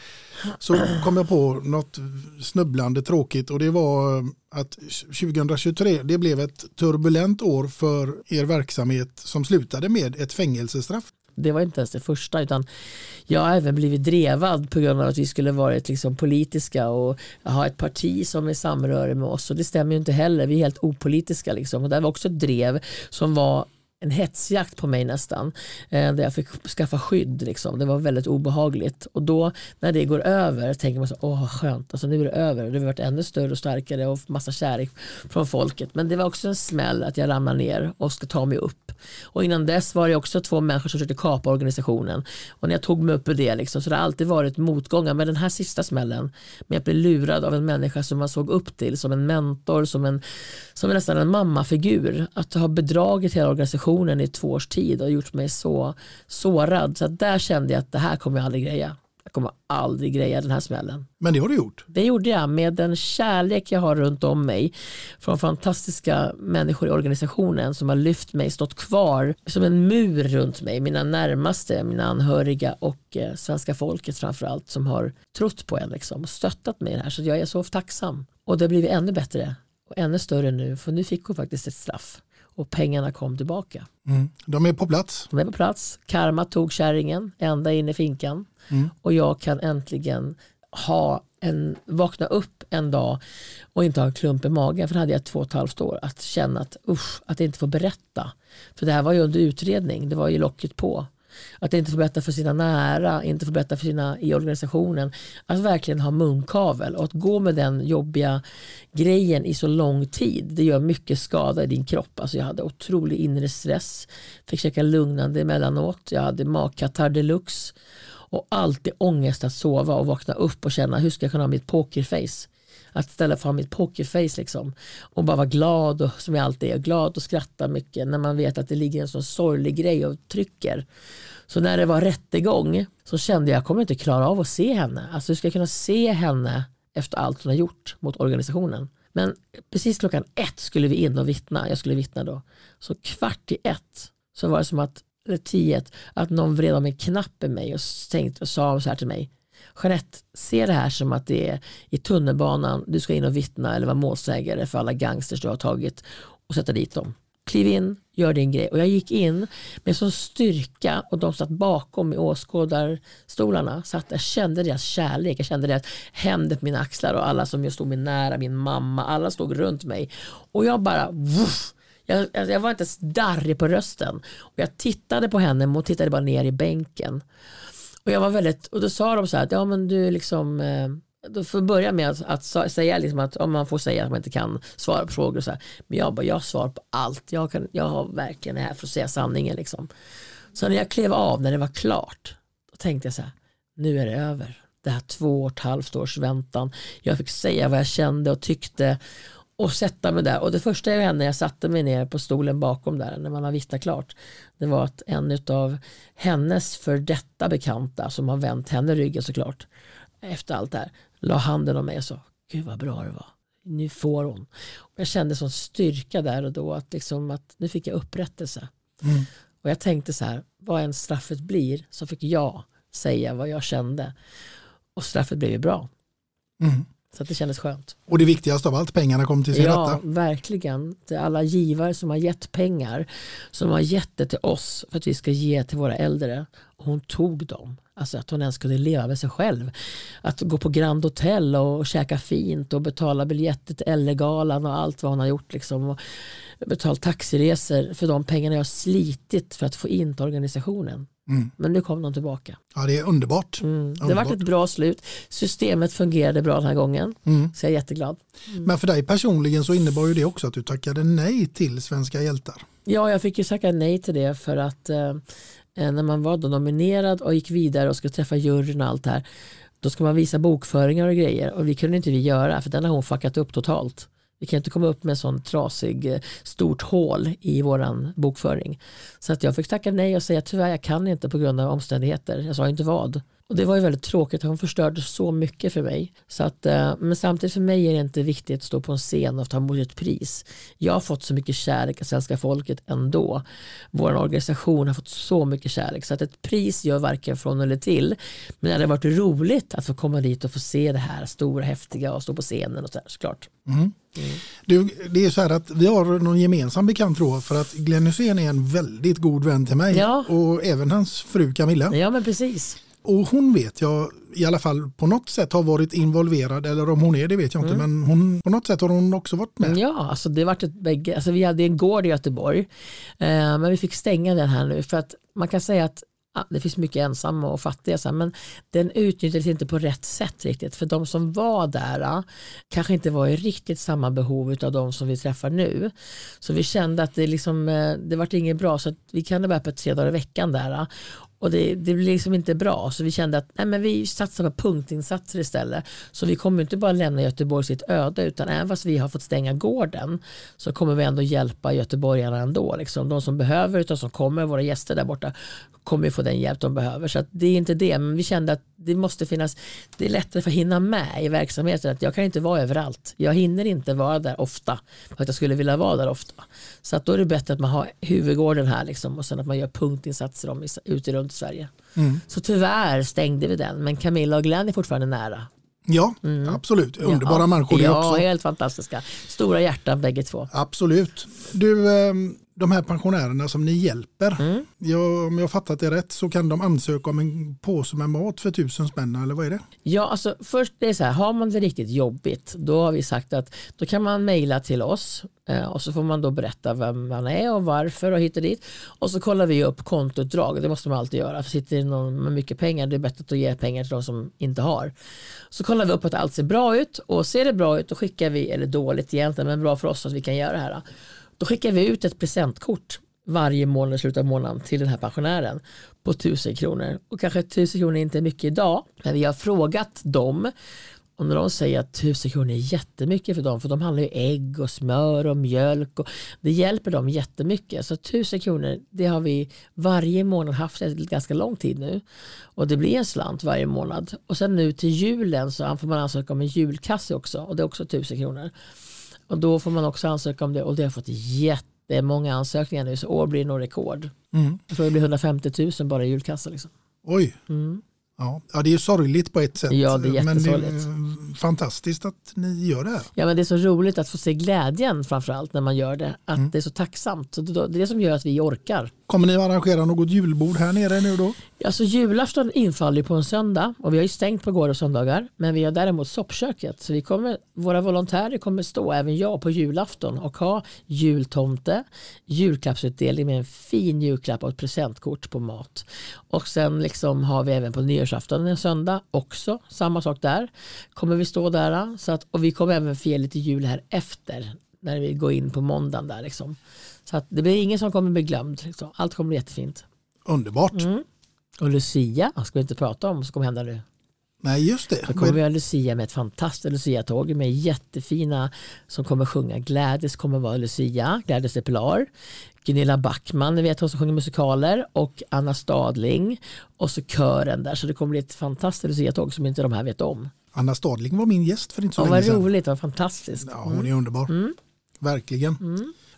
så kom jag på något snubblande tråkigt och det var eh, att 2023 det blev ett turbulent år för er verksamhet som slutade med ett fängelsestraff. Det var inte ens det första utan jag har även blivit drevad på grund av att vi skulle varit liksom politiska och ha ett parti som är samröre med oss och det stämmer ju inte heller. Vi är helt opolitiska liksom. och det var också ett drev som var en hetsjakt på mig nästan. Eh, där jag fick skaffa skydd. Liksom. Det var väldigt obehagligt. Och då när det går över tänker man så åh vad skönt, alltså, nu är det över. Det har varit ännu större och starkare och massa kärlek från folket. Men det var också en smäll att jag ramlar ner och ska ta mig upp. Och innan dess var det också två människor som försökte kapa organisationen. Och när jag tog mig upp ur det, liksom, så det har alltid varit motgångar. Men den här sista smällen, med att bli lurad av en människa som man såg upp till som en mentor, som, en, som nästan en mammafigur. Att ha bedragit hela organisationen i två års tid och gjort mig så sårad. Så där kände jag att det här kommer jag aldrig greja. Jag kommer aldrig greja den här smällen. Men det har du gjort. Det gjorde jag med den kärlek jag har runt om mig från fantastiska människor i organisationen som har lyft mig, stått kvar som en mur runt mig. Mina närmaste, mina anhöriga och eh, svenska folket framförallt som har trott på en liksom, och stöttat mig i det här. Så jag är så tacksam. Och det har blivit ännu bättre och ännu större nu för nu fick hon faktiskt ett straff och pengarna kom tillbaka. Mm. De är på plats. De är på plats. Karma tog kärringen ända in i finkan. Mm. Och jag kan äntligen ha en, vakna upp en dag och inte ha en klump i magen. För det hade jag två och ett halvt år. Att känna att usch, att inte få berätta. För det här var ju under utredning. Det var ju locket på. Att inte få berätta för sina nära, inte få berätta för sina i organisationen. Att verkligen ha munkavel och att gå med den jobbiga grejen i så lång tid. Det gör mycket skada i din kropp. Alltså jag hade otrolig inre stress. Fick käka lugnande emellanåt. Jag hade magkatarr deluxe. Och alltid ångest att sova och vakna upp och känna hur ska jag kunna ha mitt pokerface. Att ställa fram mitt pokerface liksom. Och bara vara glad och, som jag alltid är. Glad och skratta mycket när man vet att det ligger en sån sorglig grej och trycker. Så när det var rättegång så kände jag att jag kommer inte klara av att se henne. Alltså hur ska jag kunna se henne efter allt hon har gjort mot organisationen. Men precis klockan ett skulle vi in och vittna. Jag skulle vittna då. Så kvart i ett så var det som att, eller tio, ett, att någon vred om en knapp i mig och, tänkte, och sa så här till mig. Jeanette, se det här som att det är i tunnelbanan, du ska in och vittna eller vara målsägare för alla gangsters du har tagit och sätta dit dem. kliv in, gör din grej. Och jag gick in med sån styrka och de satt bakom i åskådarstolarna. Så att jag kände deras kärlek, jag kände deras händer på mina axlar och alla som jag stod mig nära, min mamma, alla stod runt mig. Och jag bara, vuff, jag, alltså, jag var inte ens darrig på rösten. Och jag tittade på henne, men hon tittade bara ner i bänken. Och jag var väldigt, och då sa de så här att ja men du liksom eh, då får jag börja med att, att säga liksom att om man får säga att man inte kan svara på frågor och så här. Men jag bara, jag svarar på allt. Jag, kan, jag har verkligen här för att säga sanningen liksom. Så när jag klev av, när det var klart, då tänkte jag så här, nu är det över. Det här två och ett halvt års väntan. Jag fick säga vad jag kände och tyckte och sätta mig där. Och det första jag hände när jag satte mig ner på stolen bakom där när man har vittnat klart. Det var att en av hennes för detta bekanta som har vänt henne ryggen såklart. Efter allt det här. La handen om mig och sa Gud vad bra det var. Nu får hon. Och jag kände sån styrka där och då att, liksom att nu fick jag upprättelse. Mm. Och jag tänkte så här, vad än straffet blir så fick jag säga vad jag kände. Och straffet blev ju bra. Mm. Så att det kändes skönt. Och det viktigaste av allt, pengarna kom till sin Ja, rätta. verkligen. Till alla givare som har gett pengar, som har gett det till oss för att vi ska ge till våra äldre. Och hon tog dem. Alltså att hon ens kunde leva med sig själv. Att gå på Grand Hotel och käka fint och betala biljetter till Ellegalan och allt vad hon har gjort. Liksom. Och betalt taxiresor för de pengarna jag har slitit för att få in till organisationen. Mm. Men nu kom de tillbaka. Ja, det är underbart. Mm. Det underbart. var ett bra slut. Systemet fungerade bra den här gången. Mm. Så jag är jätteglad. Men för dig personligen så innebar ju det också att du tackade nej till Svenska hjältar. Ja, jag fick ju tacka nej till det för att eh, när man var då nominerad och gick vidare och skulle träffa juryn och allt det här då ska man visa bokföringar och grejer och det kunde inte vi göra för den har hon fuckat upp totalt. Vi kan inte komma upp med sån trasig eh, stort hål i våran bokföring. Så att jag fick tacka nej och säga tyvärr jag kan inte på grund av omständigheter. Jag sa inte vad. Och det var ju väldigt tråkigt, hon förstörde så mycket för mig. Så att, eh, men samtidigt för mig är det inte viktigt att stå på en scen och ta emot ett pris. Jag har fått så mycket kärlek av svenska folket ändå. Vår organisation har fått så mycket kärlek så att ett pris gör varken från eller till. Men det hade varit roligt att få komma dit och få se det här stora häftiga och stå på scenen och så här, såklart. Mm. Du, det är så här att vi har någon gemensam bekant tror jag, för att Glenn Hysén är en väldigt god vän till mig Ja. och även hans fru Camilla. Ja men precis. Och hon vet jag i alla fall på något sätt har varit involverad eller om hon är det vet jag inte Mm. men hon, på något sätt har hon också varit med. Ja, alltså det vart ett bägge. Alltså vi hade en gård i Göteborg, eh, men vi fick stänga den här nu för att man kan säga att ja, det finns mycket ensamma och fattiga, så men den utnyttjades inte på rätt sätt riktigt. För de som var där ah, kanske inte var i riktigt samma behov av de som vi träffar nu. Så vi kände att det, liksom, eh, det vart inget bra, så att vi kan vara öppet tre dagar i veckan där. Och det, det blir liksom inte bra, så vi kände att nej, men vi satsar på punktinsatser istället. Så vi kommer inte bara lämna Göteborg sitt öde, utan även fast vi har fått stänga gården så kommer vi ändå hjälpa göteborgarna ändå. Liksom. De som behöver, utan som kommer, våra gäster där borta, kommer få den hjälp de behöver. Så att det är inte det, men vi kände att det måste finnas, det är lättare för att hinna med i verksamheten. Att jag kan inte vara överallt. Jag hinner inte vara där ofta, för att jag skulle vilja vara där ofta. Så att då är det bättre att man har huvudgården här liksom, och sen att man gör punktinsatser om, i- ute runt Sverige. Mm. Så tyvärr stängde vi den, men Camilla och Glenn är fortfarande nära. Ja, absolut. Underbara ja, människor det Ja, också. helt fantastiska. Stora hjärtan bägge två. Absolut. Du, ehm, de här pensionärerna som ni hjälper, Mm. ja, om jag fattat det rätt så kan de ansöka om en påse med mat för tusen spänn eller vad är det? Ja, alltså först det är så här, har man det riktigt jobbigt, då har vi sagt att då kan man mejla till oss eh, och så får man då berätta vem man är och varför och hit och dit. Och så kollar vi upp kontoutdrag, det måste man alltid göra. För sitter någon med mycket pengar, det är bättre att ge pengar till de som inte har. Så kollar vi upp att allt ser bra ut och ser det bra ut, då skickar vi, eller dåligt egentligen, men bra för oss att vi kan göra det här. Då skickar vi ut ett presentkort varje månad i slutet av månaden till den här pensionären på 1000 kronor. Och kanske 1000 kronor är inte mycket idag, men vi har frågat dem och när de säger att 1000 kronor är jättemycket för dem, för de handlar ju ägg och smör och mjölk och det hjälper dem jättemycket. Så 1000 kronor, det har vi varje månad haft ganska lång tid nu. Och det blir en slant varje månad. Och sen nu till julen så får man ansöka om en julkasse också och det är också 1000 kronor. Och då får man också ansöka om det och det har fått jättemånga ansökningar nu så år blir det nog rekord. Mm. Jag tror det blir 150 000 bara i julkassa. Liksom. Oj. Mm. Ja. det är sorgligt på ett sätt. Ja, det är Men jättesorgligt. fantastiskt att ni gör det här. Ja, men det är så roligt att få se glädjen framförallt när man gör det. Att det är så tacksamt. Det är det som gör att vi orkar. Kommer ni att arrangera något julbord här nere nu då? Alltså julafton infaller på en söndag och vi har ju stängt på gård och söndagar. Men vi har däremot soppköket. Så vi kommer, våra volontärer kommer stå, även jag, på julafton och ha jultomte, julklappsutdelning med en fin julklapp och ett presentkort på mat. Och sen liksom har vi även på nyårsafton en söndag också, samma sak där. Kommer vi stå där. Så att, och vi kommer även fira lite jul här efter när vi går in på måndagen där liksom. Så att det blir ingen som kommer bli glömd. Liksom. Allt kommer bli jättefint. Underbart. Mm. Och Lucia ska vi inte prata om, vad som kommer hända nu. Nej, just det. Då kommer vi ha Lucia med ett fantastiskt Lucia-tåg med jättefina som kommer sjunga. Gladys kommer vara Lucia, Gladys Pilar. Gunilla Backman, ni vet hon som sjunger musikaler och Anna Stadling och så kören där. Så det kommer bli ett fantastiskt Lucia-tåg som inte de här vet om. Anna Stadling var min gäst för inte så Ja, länge vad sedan. roligt, vad fantastiskt. Ja, hon är underbar. Mm. Verkligen.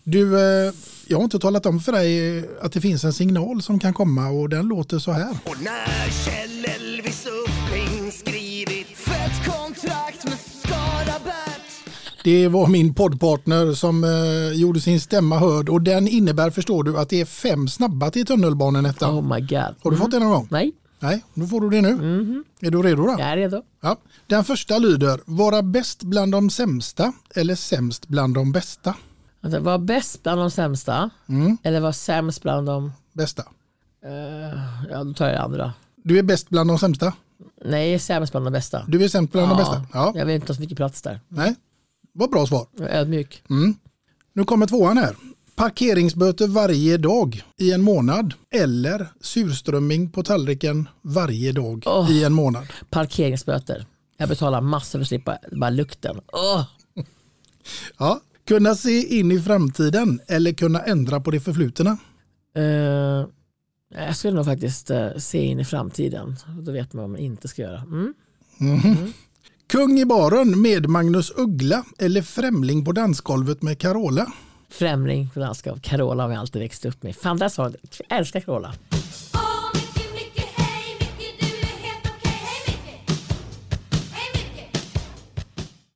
Du, eh, jag har inte talat om för dig att det finns en signal som kan komma och den låter så här. Och när Kjell Elvis Uppling skrivit fett kontrakt med Skarabert Det var min poddpartner som eh, gjorde sin stämma hörd och den innebär, förstår du, att det är fem snabba till tunnelbanenettan. Oh my god. Har du fått det någon gång? Nej. Nej, då får du det nu. Är du redo då? Jag är redo. Ja. Den första lyder, vara bäst bland de sämsta eller sämst bland de bästa? Alltså, var bäst bland de sämsta Mm. eller var sämst bland de... Bästa. Eh, ja, då tar jag det andra. Du är bäst bland de sämsta? Nej, sämst bland de bästa. Du är sämst bland de bästa? Ja. Jag vill inte ha så mycket plats där. Nej, vad bra svar. Jag är ödmjuk. Mm. Nu kommer tvåan här. Parkeringsböter varje dag i en månad eller surströmming på tallriken varje dag Åh. i en månad. Parkeringsböter. Jag betalar massor för att slippa bara lukten. Åh! Ja. Kunna se in i framtiden eller kunna ändra på det förflutna. Eh, jag skulle nog faktiskt eh, se in i framtiden. Då vet man vad man inte ska göra. Mm. Mhm. Kung i baren med Magnus Uggla eller främling på dansgolvet med Carola. Främling för landskap. Carola har vi alltid växt upp med. Fan, där sa. Jag älskar Carola.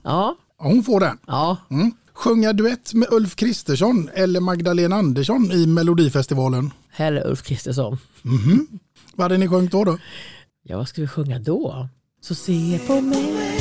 Ja. Hon får den. Ja. Mm. Sjunga duett med Ulf Kristersson eller Magdalena Andersson i Melodifestivalen. Hellre Ulf Kristersson. Mhm. Vad hade ni sjungit då? då? Ja, vad ska vi sjunga då? Så se på mig.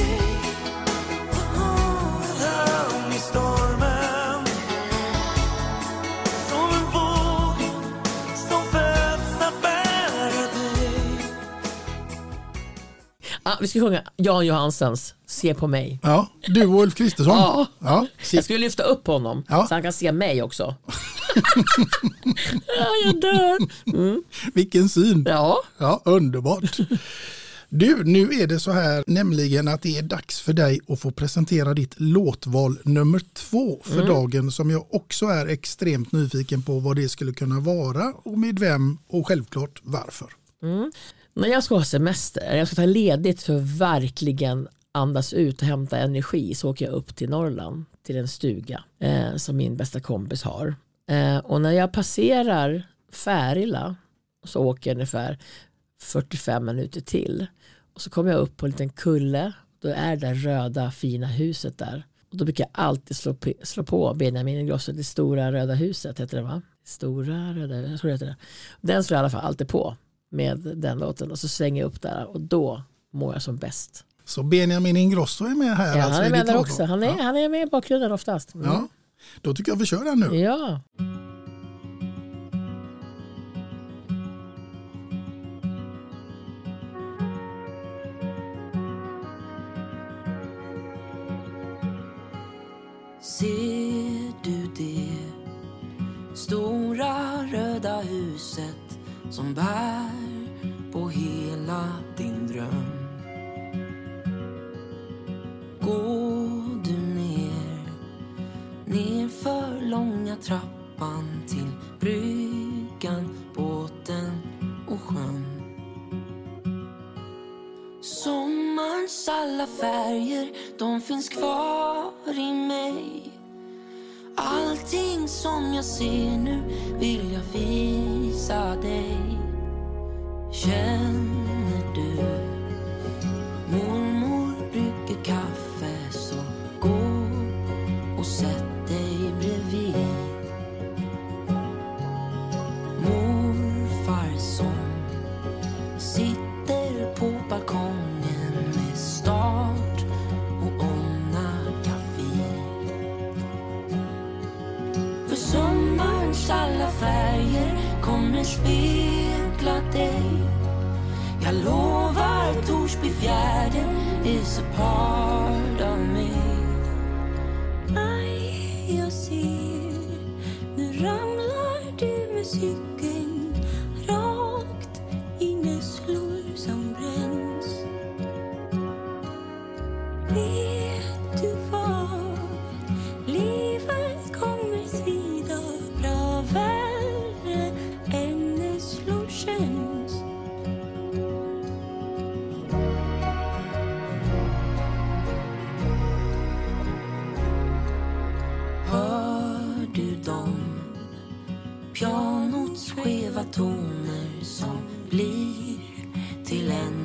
Vi ska sjunga Jan Johansens Se på mig. Ja, du och Ulf Kristersson. Ja. Ja, Jag skulle lyfta upp honom Ja. så han kan se mig också. ja, jag dör. Mm. Vilken syn. Ja. Ja, underbart. Du, nu är det så här nämligen att det är dags för dig att få presentera ditt låtval nummer två för Mm. dagen som jag också är extremt nyfiken på vad det skulle kunna vara och med vem och självklart varför. Mm. När jag ska ha semester, jag ska ta ledigt för att verkligen andas ut och hämta energi så åker jag upp till Norrland till en stuga eh, som min bästa kompis har. Eh, och när jag passerar Färila så åker jag ungefär 45 minuter till. Och så kommer jag upp på en liten kulle. Då är det där röda fina huset där. Och då brukar jag alltid slå, slå på Benjamin Ingrosso, det stora röda huset heter det va? Stora röda, jag tror det heter det. Den slår jag i alla fall alltid på med den låten och så svänger jag upp där och då mår jag som bäst. Så Benjamin Ingrosso är med här. Ja, alltså han är med där också. Han är, Ja. han är med i bakgrunden oftast. Mm. Ja, då tycker jag vi kör den nu. Ja. Ser du det stora röda huset som bär på hela din dröm? Gå du ner, ner för långa trappan till bryggan, båten och sjön. Sommarns alla färger, de finns kvar i mig. Allting som jag ser nu vill jag visa dig. Känn Pianots skeva toner som blir till en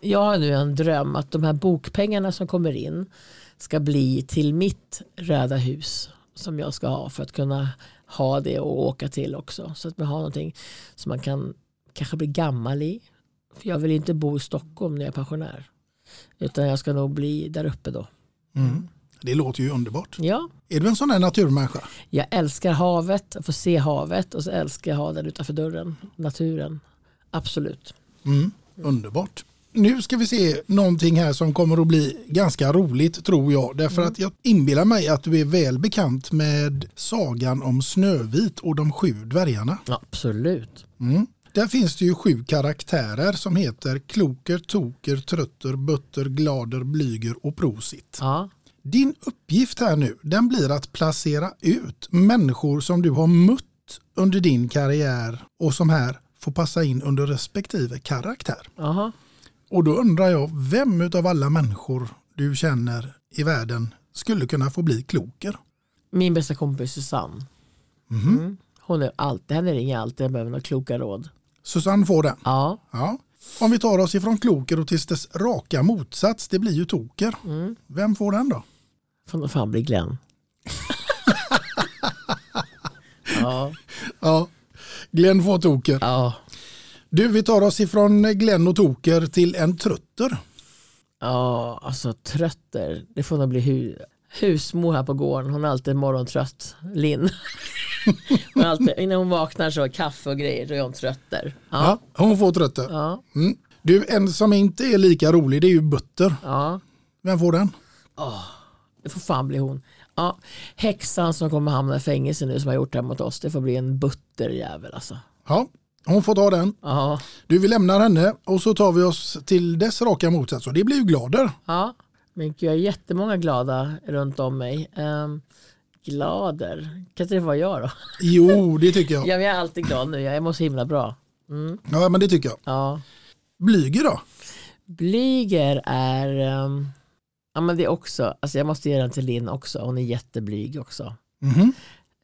Jag har nu en dröm att de här bokpengarna som kommer in ska bli till mitt röda hus som jag ska ha för att kunna ha det och åka till också. Så att man har någonting som man kan kanske bli gammal i. För jag vill inte bo i Stockholm när jag är pensionär. Utan jag ska nog bli där uppe då. Mm. Det låter ju underbart. Ja, Är du en sån där naturmänniska? jag älskar havet, att få se havet och så älskar jag ha den utanför dörren, naturen. Absolut. Mm. Underbart. Nu ska vi se någonting här som kommer att bli ganska roligt tror jag. Därför att jag inbillar mig att du är väl bekant med sagan om Snövit och de sju dvärgarna. Absolut. Mm. Där finns det ju sju karaktärer som heter Kloker, Toker, Trötter, Butter, Glader, Blyger och Prosit. Ja. Din uppgift här nu den blir att placera ut människor som du har mött under din karriär och som här får passa in under respektive karaktär. Aha. Och då undrar jag, vem av alla människor du känner i världen skulle kunna få bli kloker? Min bästa kompis Susanne. Mhm. Mm. Hon är alltid, henne ringer jag alltid jag behöver några kloka råd. Susanne får den. Ja. ja. Om vi tar oss ifrån kloker och tills dess raka motsats, det blir ju toker. Mm. Vem får den då? Får nog fan bli Glenn. ja. Ja, Glenn får toker. Ja. Du, vi tar oss ifrån Glenn och toker till en trutter. Ja, alltså trötter. Det får nog bli hu husmor här på gården. Hon är alltid morgontrött. Linn. hon alltid, innan hon vaknar så kaffe och grejer. Då är hon trötter. Ja. hon får trötter. Ja. Mm. Du, en som inte är lika rolig det är ju Butter. Ja. Vem får den? Åh, det får fan bli hon. Ja, häxan som kommer hamna i fängelse nu som har gjort det här mot oss. Det får bli en butterjävel alltså. Ja, hon får ta den. Ja. Du, vi lämnar henne och så tar vi oss till dess raka motsats och det blir ju Glader. Ja, men gud, jag har jättemånga glada runt om mig. Um, glader, kan inte det vara jag då? Jo, det tycker jag. Ja, men jag är alltid glad nu, jag mår så himla bra. Mm. Ja, men det tycker jag. Ja. Blyger då? Blyger är, um, ja men det är också, alltså jag måste ge den till Linn också, hon är jätteblyg också. Mhm.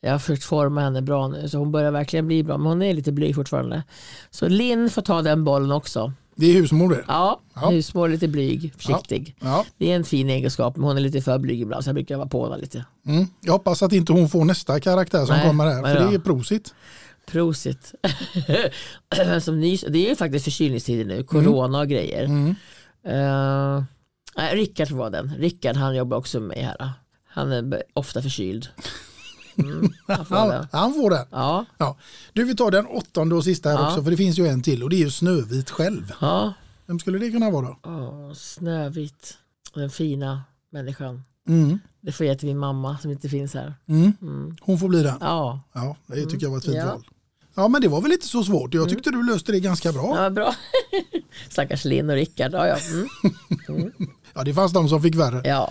Jag har försökt forma henne bra nu så hon börjar verkligen bli bra men hon är lite blyg fortfarande. Så Linn får ta den bollen också. Det är husmor det. Ja, Ja. husmor, lite blyg, försiktig. Ja. Det är en fin egenskap men hon är lite för blyg ibland så jag brukar vara på henne lite. Mm. Jag hoppas att inte hon får nästa karaktär som Nej, kommer här. För det är Prosit. Prosit. Som nys, det är ju faktiskt förkylningstider nu, corona och grejer. Mm. Uh, nej, Rickard var den. Rickard han jobbar också med mig här. Han är ofta förkyld. Mm, han får Han, han får den. Ja. Ja. Du, vi tar den åttonde och sista här Ja. också. För det finns ju en till och det är ju Snövit själv. Ja. Vem skulle det kunna vara då? Åh, Snövit, den fina människan. Mm. Det får jag till min mamma som inte finns här. Mm. Mm. Hon får bli den. Ja. Ja, det tycker jag var ett fint Ja. val. Ja men det var väl inte så svårt. Jag tyckte du löste det ganska bra. Ja, bra. Stackars Linn och Rickard. Ja, ja. Mm. Ja det fanns de som fick värre. ja.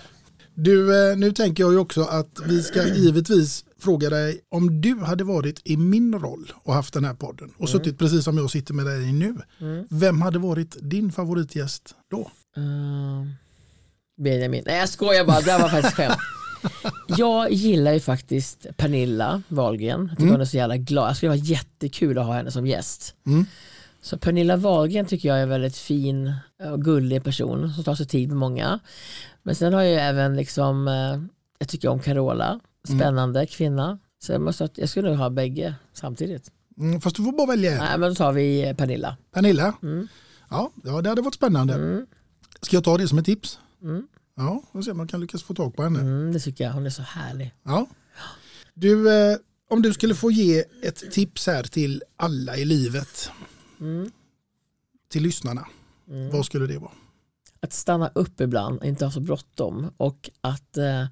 Du, eh, nu tänker jag ju också att vi ska givetvis fråga dig om du hade varit i min roll och haft den här podden och suttit precis som jag sitter med dig nu. Mm. Vem hade varit din favoritgäst då? Ehm, Benjamin. Nej jag skojar bara, det var faktiskt skämt. Jag gillar ju faktiskt Pernilla Wahlgren. Jag tycker Mm. hon är så jävla glad. Jag skulle vara jättekul att ha henne som gäst. Mm. Så Pernilla Wahlgren tycker jag är en väldigt fin och gullig person som tar sig tid med många. Men sen har jag ju även liksom, eh, jag tycker om Carola, spännande kvinna. Så jag, måste, jag skulle nog ha bägge samtidigt. Mm, fast du får bara välja en. Nej men då tar vi eh, Pernilla. Pernilla? Mm. Ja, det hade varit spännande. Ska jag ta det som ett tips? Mm. Ja, och se om man kan lyckas få tag på henne. Mm, det tycker jag, hon är så härlig. Ja. Du, eh, om du skulle få ge ett tips här till alla i livet, Mm. till lyssnarna, vad skulle det vara? att stanna upp ibland, inte ha så bråttom och att eh,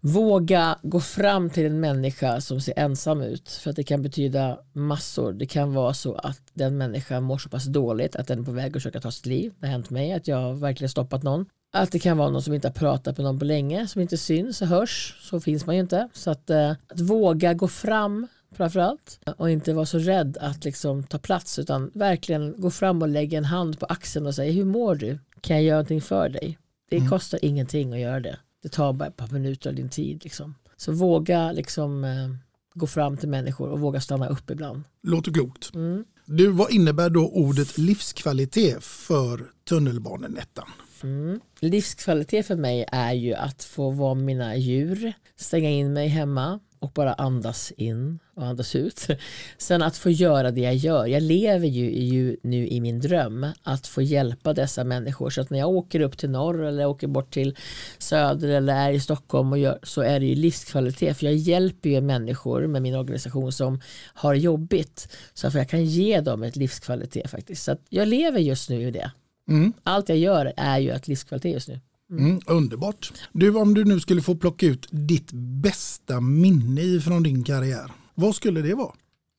våga gå fram till en människa som ser ensam ut för att det kan betyda massor. Det kan vara så att den människan mår så pass dåligt att den är på väg att försöka ta sitt liv. Det har hänt mig att jag verkligen stoppat någon. Att det kan vara någon som inte har pratat med någon på länge, som inte syns och hörs, så finns man ju inte. Så att, eh, att våga gå fram framförallt och inte vara så rädd att liksom ta plats utan verkligen gå fram och lägga en hand på axeln och säga hur mår du? Kan jag göra någonting för dig? Det kostar ingenting att göra det. Det tar bara ett par minuter av din tid. Liksom. Så våga liksom, eh, gå fram till människor och våga stanna upp ibland. Låter klokt. Mm. Du, vad innebär då ordet livskvalitet för tunnelbanenettan? Mm. Livskvalitet för mig är ju att få vara med mina djur, stänga in mig hemma och bara andas in och andas ut. Sen att få göra det jag gör. Jag lever ju, ju nu i min dröm att få hjälpa dessa människor. Så att när jag åker upp till norr eller åker bort till söder eller är i Stockholm och gör, så är det ju livskvalitet. För jag hjälper ju människor med min organisation som har jobbigt. Så att jag kan ge dem ett livskvalitet faktiskt. Så att jag lever just nu i det. Mm. Allt jag gör är ju ett livskvalitet just nu. Mm, underbart. Du, om du nu skulle få plocka ut ditt bästa minne från din karriär, vad skulle det vara?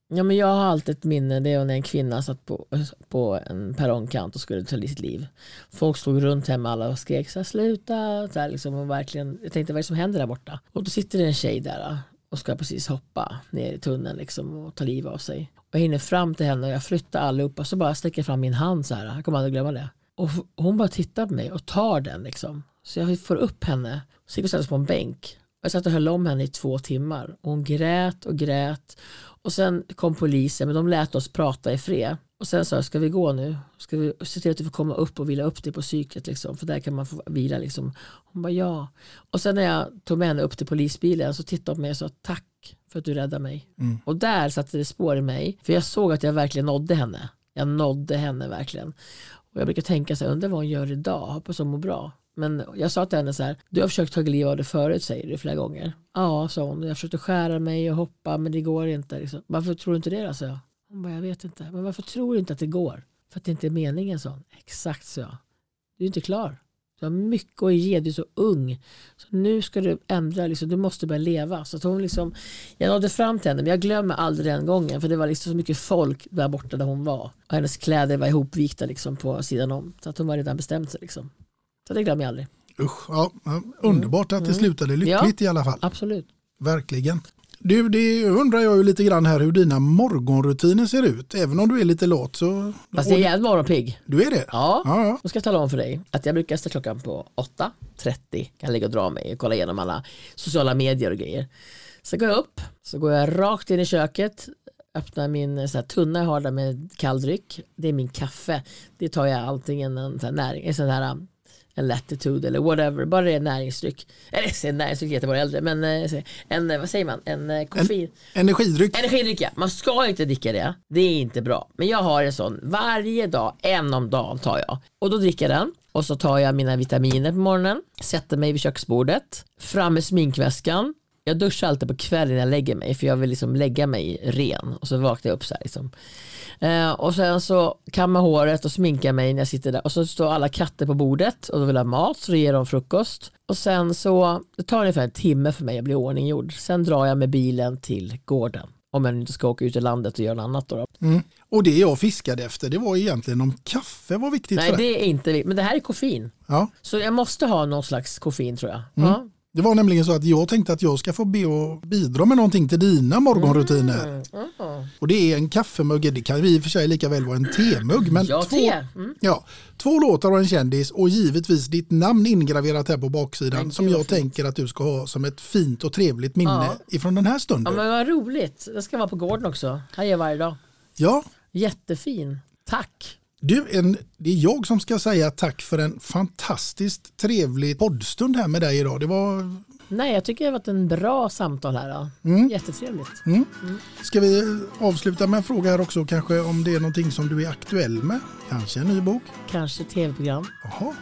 Ja, men jag har alltid ett minne, det är när en kvinna satt på, på en perrongkant och skulle ta sitt liv. Folk stod runt hemma alla och skrek så här, sluta. Så här, liksom, och verkligen, jag tänkte vad är det som händer där borta? Och då sitter det en tjej där och ska precis hoppa ner i tunneln liksom, och ta livet av sig. Och jag hinner fram till henne och jag flyttar allihopa så bara sträcker jag fram min hand så här, jag kommer aldrig glömma det. Och hon bara tittar på mig och tar den liksom. Så jag får upp henne, så gick och ställde på en bänk. Jag satt och höll om henne i två timmar och hon grät och grät. Och sen kom polisen, men de lät oss prata i fred. Och sen sa jag, ska vi gå nu? Ska vi se till att du får komma upp och vila upp dig på psyket liksom? För där kan man få vila liksom. Hon bara ja. Och sen när jag tog med henne upp till polisbilen så tittade hon på mig och sa tack för att du räddade mig. Mm. Och där satte det spår i mig. För jag såg att jag verkligen nådde henne. Jag nådde henne verkligen. Och jag brukar tänka så här, undrar vad hon gör idag, hoppas hon mår bra. Men jag sa till henne så här, du har försökt ta liv av det förut säger du flera gånger. Ja, sa hon, jag försökte skära mig och hoppa men det går inte. Liksom. Varför tror du inte det då? sa jag. Hon bara, jag vet inte. Men varför tror du inte att det går? För att det inte är meningen så. Exakt så jag. Du är inte klar. Du har mycket att ge, du är så ung. Så nu ska du ändra, liksom, du måste börja leva. Så att hon liksom, jag nådde fram till henne men jag glömmer aldrig den gången för det var liksom så mycket folk där borta där hon var. Och hennes kläder var ihopvikta liksom, på sidan om. Så att hon var redan bestämt sig. Liksom. Så det glömmer jag aldrig. Usch, ja, ja, underbart att det Mm. slutade lyckligt i alla fall. Absolut. Verkligen. Du, det undrar jag ju lite grann här hur dina morgonrutiner ser ut. Även om du är lite lat så... Fast jag är jävligt morgonpigg. Du är det? Ja, Ja, ja. då ska jag tala om för dig att jag brukar ställa klockan på 8.30. Kan ligga och dra mig och kolla igenom alla sociala medier och grejer. Så går jag upp, så går jag rakt in i köket, öppnar min så här, tunna jag har där med kalldryck. Det är min kaffe. Det tar jag antingen en sån här, näring, en sån här en latitude eller whatever, bara det är näringsdryck. Eller näringsdryck heter bara äldre, men eh, en, eh, vad säger man, en eh, koffein. Energidryck. Energidryck ja, man ska inte dricka det. Det är inte bra. Men jag har en sån varje dag, en om dagen tar jag. Och då dricker jag den. Och så tar jag mina vitaminer på morgonen, sätter mig vid köksbordet, fram med sminkväskan. Jag duschar alltid på kvällen när jag lägger mig för jag vill liksom lägga mig ren och så vaknar jag upp så här liksom. Eh, och sen så kammar håret och sminkar mig när jag sitter där och så står alla katter på bordet och då vill jag ha mat så då ger de frukost. Och sen så, det tar ungefär en timme för mig att bli ordninggjord. Sen drar jag med bilen till gården Om man inte ska åka ut i landet och göra något annat då. då. Mm. Och det jag fiskade efter det var egentligen om kaffe var viktigt Nej för dig. det är inte men det här är koffein. Ja. Så jag måste ha någon slags koffein tror jag. Mm. Ja. Det var nämligen så att jag tänkte att jag ska få be och bidra med någonting till dina morgonrutiner. Mm. Och det är en kaffemugg, det kan i och för sig lika väl vara en temugg. Men Ja, två. Mm. ja, två låtar och en kändis och givetvis ditt namn ingraverat här på baksidan Men som jag fint. tänker att du ska ha som ett fint och trevligt minne Ja. ifrån den här Ja stunden. men vad roligt. Det ska vara på gården också. Här är jag varje dag. Ja, Jättefin. Tack. Du, en, det är jag som ska säga tack för en fantastiskt trevlig poddstund här med dig idag. Det var Nej jag tycker det har varit en bra samtal här. Mm. Jättetrevligt. Mm. Ska vi avsluta med en fråga här också kanske om det är någonting som du är aktuell med? Kanske en ny bok? Kanske tv-program. Jaha.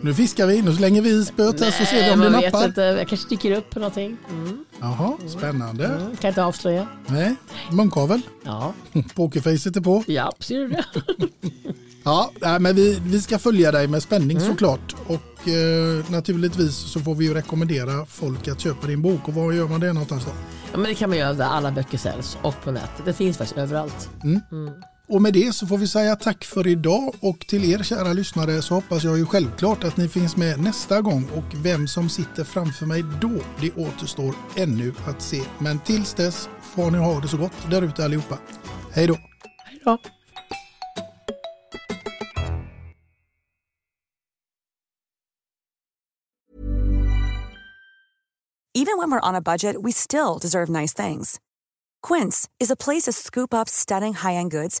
Nu fiskar vi, nu slänger vi i spöet här så ser vi om det man vet nappar. inte. Jag kanske dyker upp på någonting. Mm. Jaha, spännande. Mm. Kan inte avslöja. Nej, munkavel. Ja. Pokerfacet är på. Ja, ser du det? Ja, men vi, vi ska följa dig med spänning Mm. såklart. Och eh, naturligtvis så får vi ju rekommendera folk att köpa din bok. Och var gör man det någonstans då? Ja, men det kan man göra där alla böcker säljs och på nätet. Det finns faktiskt överallt. Mm. Och med det så får vi säga tack för idag och till er kära lyssnare så hoppas jag ju självklart att ni finns med nästa gång och vem som sitter framför mig då, det återstår ännu att se. Men tills dess får ni ha det så gott där ute allihopa. Hej då! Hej då! Even when we're on a budget, we still deserve nice things. Quince is a place to scoop up stunning high-end goods